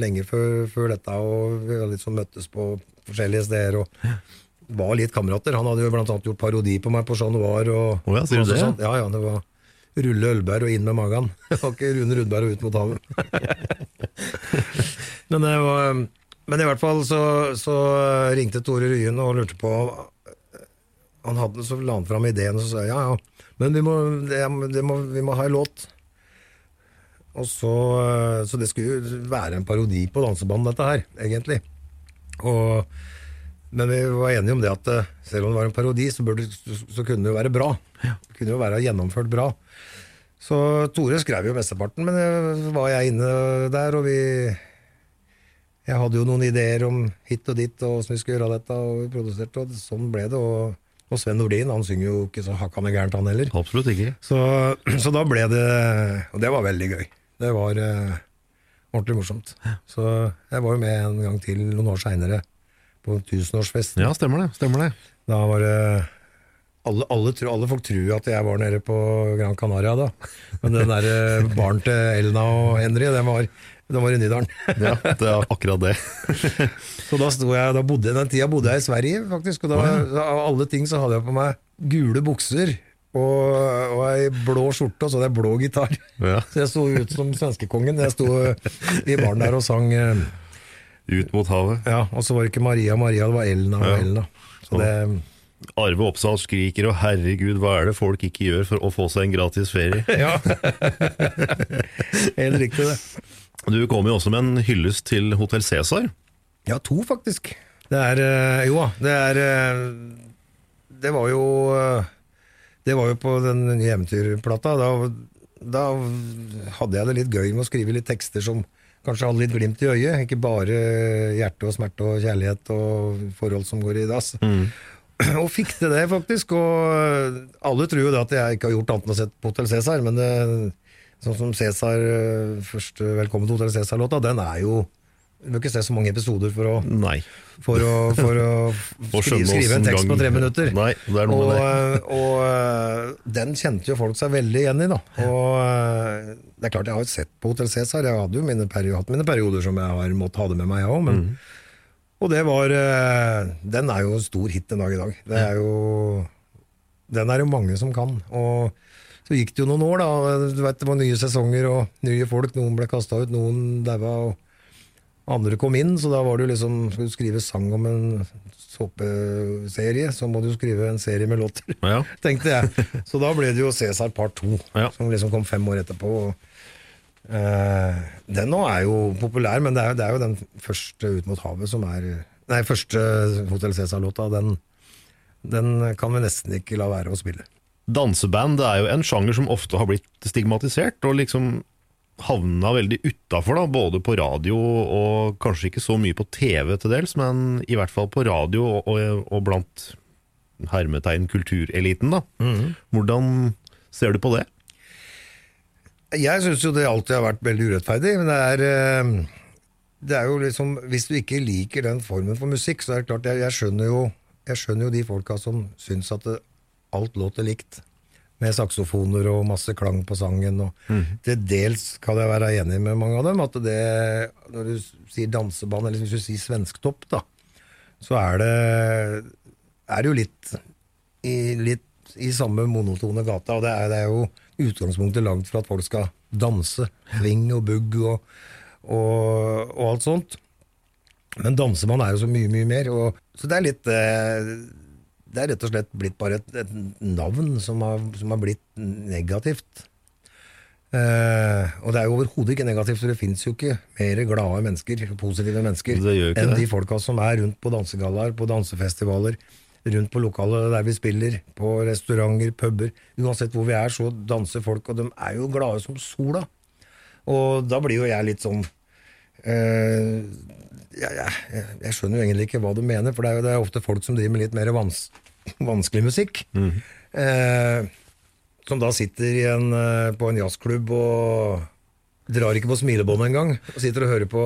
Lenge før, før dette, og vi har liksom møttes på forskjellige steder. og var litt kamerater. Han hadde jo blant annet gjort parodi på meg på Chat Noir. Og, oh ja, sier du det? Sånn. Ja, ja, det var Rulle Ølberg og inn med magen. (laughs) Det var ikke Rune Rudberg og ut mot havet. (laughs) men, det var, men i hvert fall så, så ringte Tore Ryen og lurte på han hadde, Så la han fram ideen, og så sa jeg ja, ja, men vi må, det, det må, vi må ha en låt. Og så, så det skulle jo være en parodi på dansebanen, dette her, egentlig. Og, men vi var enige om det at eh, selv om det var en parodi, så, burde, så kunne det jo være bra. Det kunne jo være gjennomført bra. Så Tore skrev jo mesteparten, men jeg, var jeg inne der, og vi Jeg hadde jo noen ideer om hit og dit, og åssen vi skulle gjøre dette, og vi produserte, og sånn ble det. Og, og Sven Nordin, han synger jo ikke så hakkande gærent, han heller. Absolutt ikke. Så, (clears throat) så da ble det Og det var veldig gøy. Det var eh, ordentlig morsomt. Så jeg var jo med en gang til noen år seinere, på tusenårsfesten. Ja, stemmer det. Stemmer det. Da var det alle, alle, alle folk tror at jeg var nede på Gran Canaria da. Men den der eh, baren til Elna og Henry, den var, den var i Nydalen. (laughs) Ja, det er akkurat det. (laughs) Så da sto jeg, da bodde, den tida bodde jeg i Sverige, faktisk. Og da, av alle ting så hadde jeg på meg gule bukser og, og ei blå skjorte, og så hadde jeg blå gitar. Ja. (laughs) Så jeg så ut som svenskekongen. Jeg sto i baren der og sang eh, Ut mot havet. Ja, og så var det ikke Maria Maria, det var Elna Ja. Elna. Så det, Arve Oppsal skriker, og herregud, hva er det folk ikke gjør for å få seg en gratis ferie? ja. Helt riktig, det. Du kom jo også med en hyllest til Hotell Cæsar. Ja, to faktisk. Det er eh, Jo da, det er eh, Det var jo eh, Det var jo på den nye eventyrplata. Da, da hadde jeg det litt gøy med å skrive litt tekster som kanskje hadde litt glimt i øyet. Ikke bare hjerte og smerte og kjærlighet og forhold som går i dass. (clears throat) Og fikk til det, faktisk. Og alle tror jo det at jeg ikke har gjort annet enn å sett på Hotell Cæsar, men det, sånn som Cæsar, eh, første 'Velkommen til Hotell Cæsar'-låta, den er jo Du må ikke se så mange episoder for å, for å, for å (laughs) Å skrive, skrive en tekst på tre minutter. Nei, og, eh, og eh, den kjente jo folk seg veldig igjen i, da. Og det er klart, jeg har jo sett på Hotell Cæsar. Jeg hadde jo mine perioder, hatt mine perioder som jeg har måttet ha det med meg, jeg òg. Mm. Og det var Den er jo en stor hit den dag i dag. Det er jo Den er jo mange som kan. Og så gikk det jo noen år, da. Du vet, Det var nye sesonger og nye folk. Noen ble kasta ut, noen daua. og andre kom inn, så da var det jo liksom Skal du skrive sang om en såpeserie, så må du jo skrive en serie med låter. Ja. (laughs) Tenkte jeg. Så da ble det jo Cæsar part 2, Ja. som liksom kom fem år etterpå. Og Eh, den nå er jo populær, men det er, jo- det er jo den første Ut mot havet som er Nei, første Hotell Cæsar-låta. Den, den kan vi nesten ikke la være å spille. Danseband er jo en sjanger som ofte har blitt stigmatisert, og liksom havna veldig utafor, både på radio og kanskje ikke så mye på TV til dels, men i hvert fall på radio og, og, og blant hermetegn kultureliten. da. Hvordan ser du på det? Jeg syns jo det alltid har vært veldig urettferdig, men det er eh, Det er jo liksom Hvis du ikke liker den formen for musikk, så er det klart Jeg, jeg, skjønner, jo, jeg skjønner jo de folka som syns at det, alt låter likt. Med saksofoner og masse klang på sangen. Og Til dels kan jeg være enig med mange av dem. At det Når du sier danseband, eller hvis du sier svensktopp, da, så er det Er det jo litt i, litt i samme monotone gata, og det er, det er jo utgangspunktet langt for at folk skal danse. Swing og bugg og, og, og alt sånt. Men dansemann er jo så mye, mye mer. Og, så det er litt eh, Det er rett og slett blitt bare et, et navn som har, som har blitt negativt. Eh, og det er jo overhodet ikke negativt, for det fins jo ikke mer glade mennesker, positive mennesker, enn det. de folka som er rundt på dansegallaer, på dansefestivaler, rundt på lokalet der vi spiller, på restauranter, puber. Uansett hvor vi er, så danser folk, og de er jo glade som sola. Og da blir jo jeg litt sånn eh, jeg, ja, jeg skjønner jo egentlig ikke hva du mener, for det er jo det er ofte folk som driver med litt mer vans, vanskelig musikk. Eh, som da sitter i en, eh, på en jazzklubb og drar ikke på smilebåndet engang, og sitter og hører på,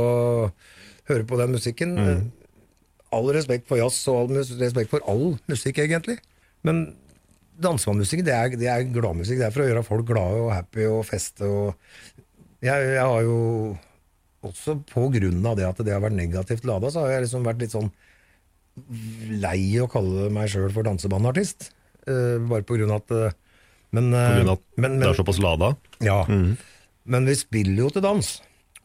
hører på den musikken. All respekt for jazz og all respekt for all musikk, egentlig. Men dansemannmusikk, det er, det er gladmusikk. Det er for å gjøre folk glade og happy og feste. Og jeg, jeg har jo også av det at det har vært negativt lada, så har jeg liksom vært litt sånn lei å kalle meg sjøl for dansebandartist. Uh, bare på grunn av at eh, men, På eh, grunn av at men, det er såpass lada? ja. Men vi spiller jo til dans.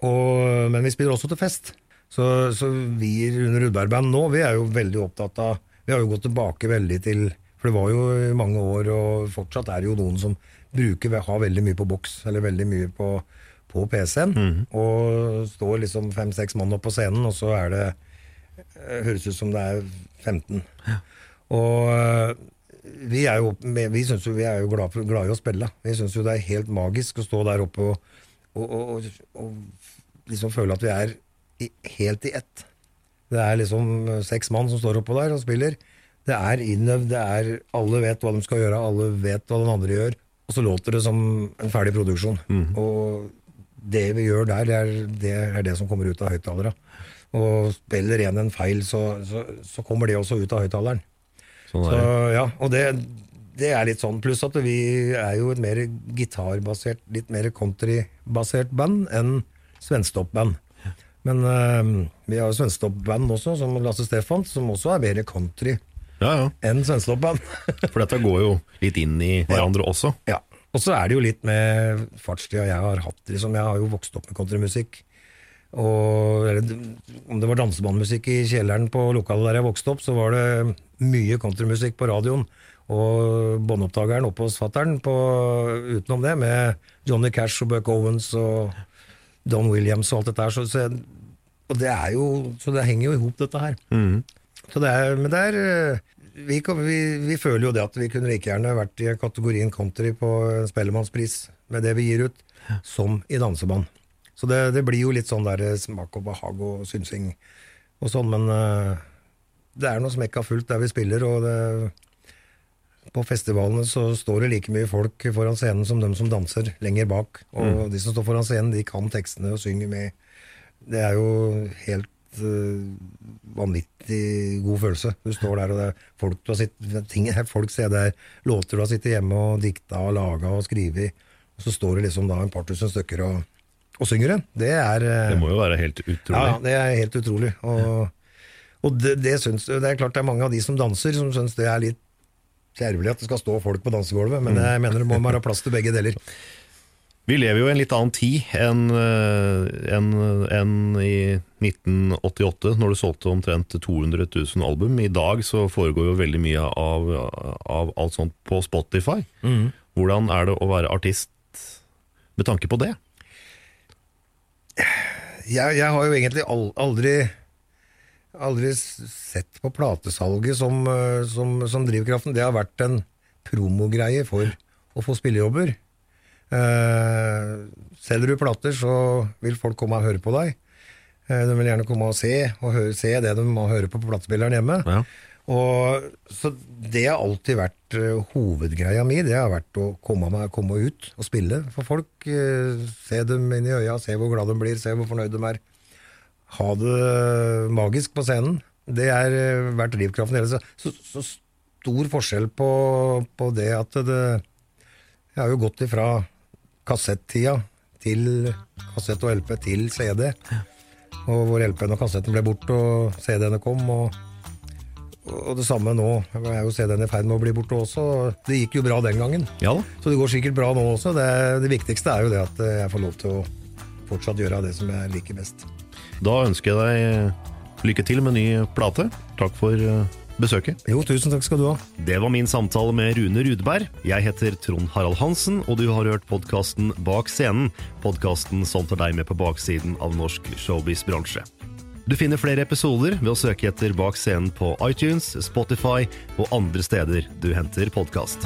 Og, men vi spiller også til fest. Så, så vi under Rudberg-band nå, vi er jo veldig opptatt av Vi har jo gått tilbake veldig til For det var jo i mange år, og fortsatt er det jo noen som bruker har veldig mye på boks, eller veldig mye på, på PC-en. Og står liksom fem-seks mann opp på scenen, og så er det eh, Høres ut som det er 15. Og eh, vi er jo, vi synes jo, vi er jo glad, glad i å spille. Vi syns jo det er helt magisk å stå der oppe og, og, og, og, liksom føle at vi er i, helt i ett. Det er liksom eh, seks mann som står oppå der og spiller. Det er innøvd, det er Alle vet hva de skal gjøre, alle vet hva den andre gjør. Og så låter det som en ferdig produksjon. Og det vi gjør der, det er det, er det som kommer ut av høyttalerne. Og spiller en en feil, så, så, så kommer det også ut av høyttaleren. Sånn Så, ja, og det, det er litt sånn. Pluss at vi er jo et mer gitarbasert, litt mer countrybasert band enn svensktoppband. Men eh, vi har jo svensktoppband også, som Lasse Stefan, som også er mer country Ja, ja. enn svensktoppband. For dette går jo litt inn i hverandre også. ja. Og så er det jo litt med fartstida jeg har hatt. Liksom. Jeg har jo vokst opp med countrymusikk. Og eller, om det var dansebandmusikk i kjelleren på lokalet der jeg vokste opp, så var det mye countrymusikk på radioen. Og båndopptakeren oppe hos fatter'n utenom det, med Johnny Cash og Buck Owens og Don Williams og alt dette her. Så, så, jeg- og det er jo, så det henger jo i hop, dette her. Så det er, men det er vi, vi, vi føler jo det at vi kunne like gjerne vært i kategorien country på en Spellemannspris med det vi gir ut, som i danseband. Så det, det blir jo litt sånn der eh, smak og behag og synsing og sånn, men uh, det er noe smekka fullt der vi spiller, og det, på festivalene så står det like mye folk foran scenen som dem som danser lenger bak. Og de som står foran scenen, de kan tekstene og synger med. Det er jo helt eh, vanvittig god følelse. Du står der, og det er folk du har sittet, ting, folk ser det er låter du har sittet hjemme og dikta og laga og skrevet, og så står det liksom da en par tusen stykker og, og synger en. Det er eh, Det må jo være helt utrolig. ja, det er helt utrolig. Og, og det, det, syns, det er klart det er mange av de som danser, som syns det er litt kjervelig at det skal stå folk på dansegulvet, men jeg mener det må være plass til begge deler. Vi lever jo i en litt annen tid enn en, enn- enn i 1988, når du solgte omtrent 200 000 album. I dag så foregår jo veldig mye av, av alt sånt på Spotify. Hvordan er det å være artist med tanke på det? jeg, jeg har jo egentlig aldri Aldri sett på platesalget som, eh, som, som drivkraften. Det har vært en promogreie for å få spillejobber. Eh, selger du plater, så vil folk komme og høre på deg. Eh, de vil gjerne komme og se, og høre, se det de må høre på på platespilleren hjemme. Og, så det har alltid vært uh, hovedgreia mi. Det har vært å komme, meg, komme ut og spille for folk. se dem inn i øya, se hvor glad de blir, se hvor fornøyd de er. Ha det magisk på scenen. Det har vært drivkraften hele tiden. Så, så stor forskjell på, på det at det Jeg har jo gått ifra kassettida til kassett og LP til CD. Og hvor LP-en og kassetten ble borte, og CD-ene kom. Og, og det samme nå. Jeg er jo CD-en i ferd med å bli borte også. Det gikk jo bra den gangen. Så det går sikkert bra nå også. Det, det viktigste er jo det at jeg får lov til å fortsatt gjøre det som jeg liker best. Da ønsker jeg deg lykke til med ny plate. Takk for eh, besøket. Jo, tusen takk skal du ha. Det var min samtale med Rune Rudberg. Jeg heter Trond Harald Hansen, og du har hørt podkasten Bak scenen. Podkasten som tar deg med på baksiden av norsk showbiz-bransje. Du finner flere episoder ved å søke etter Bak scenen på iTunes, Spotify og andre steder du henter podkast.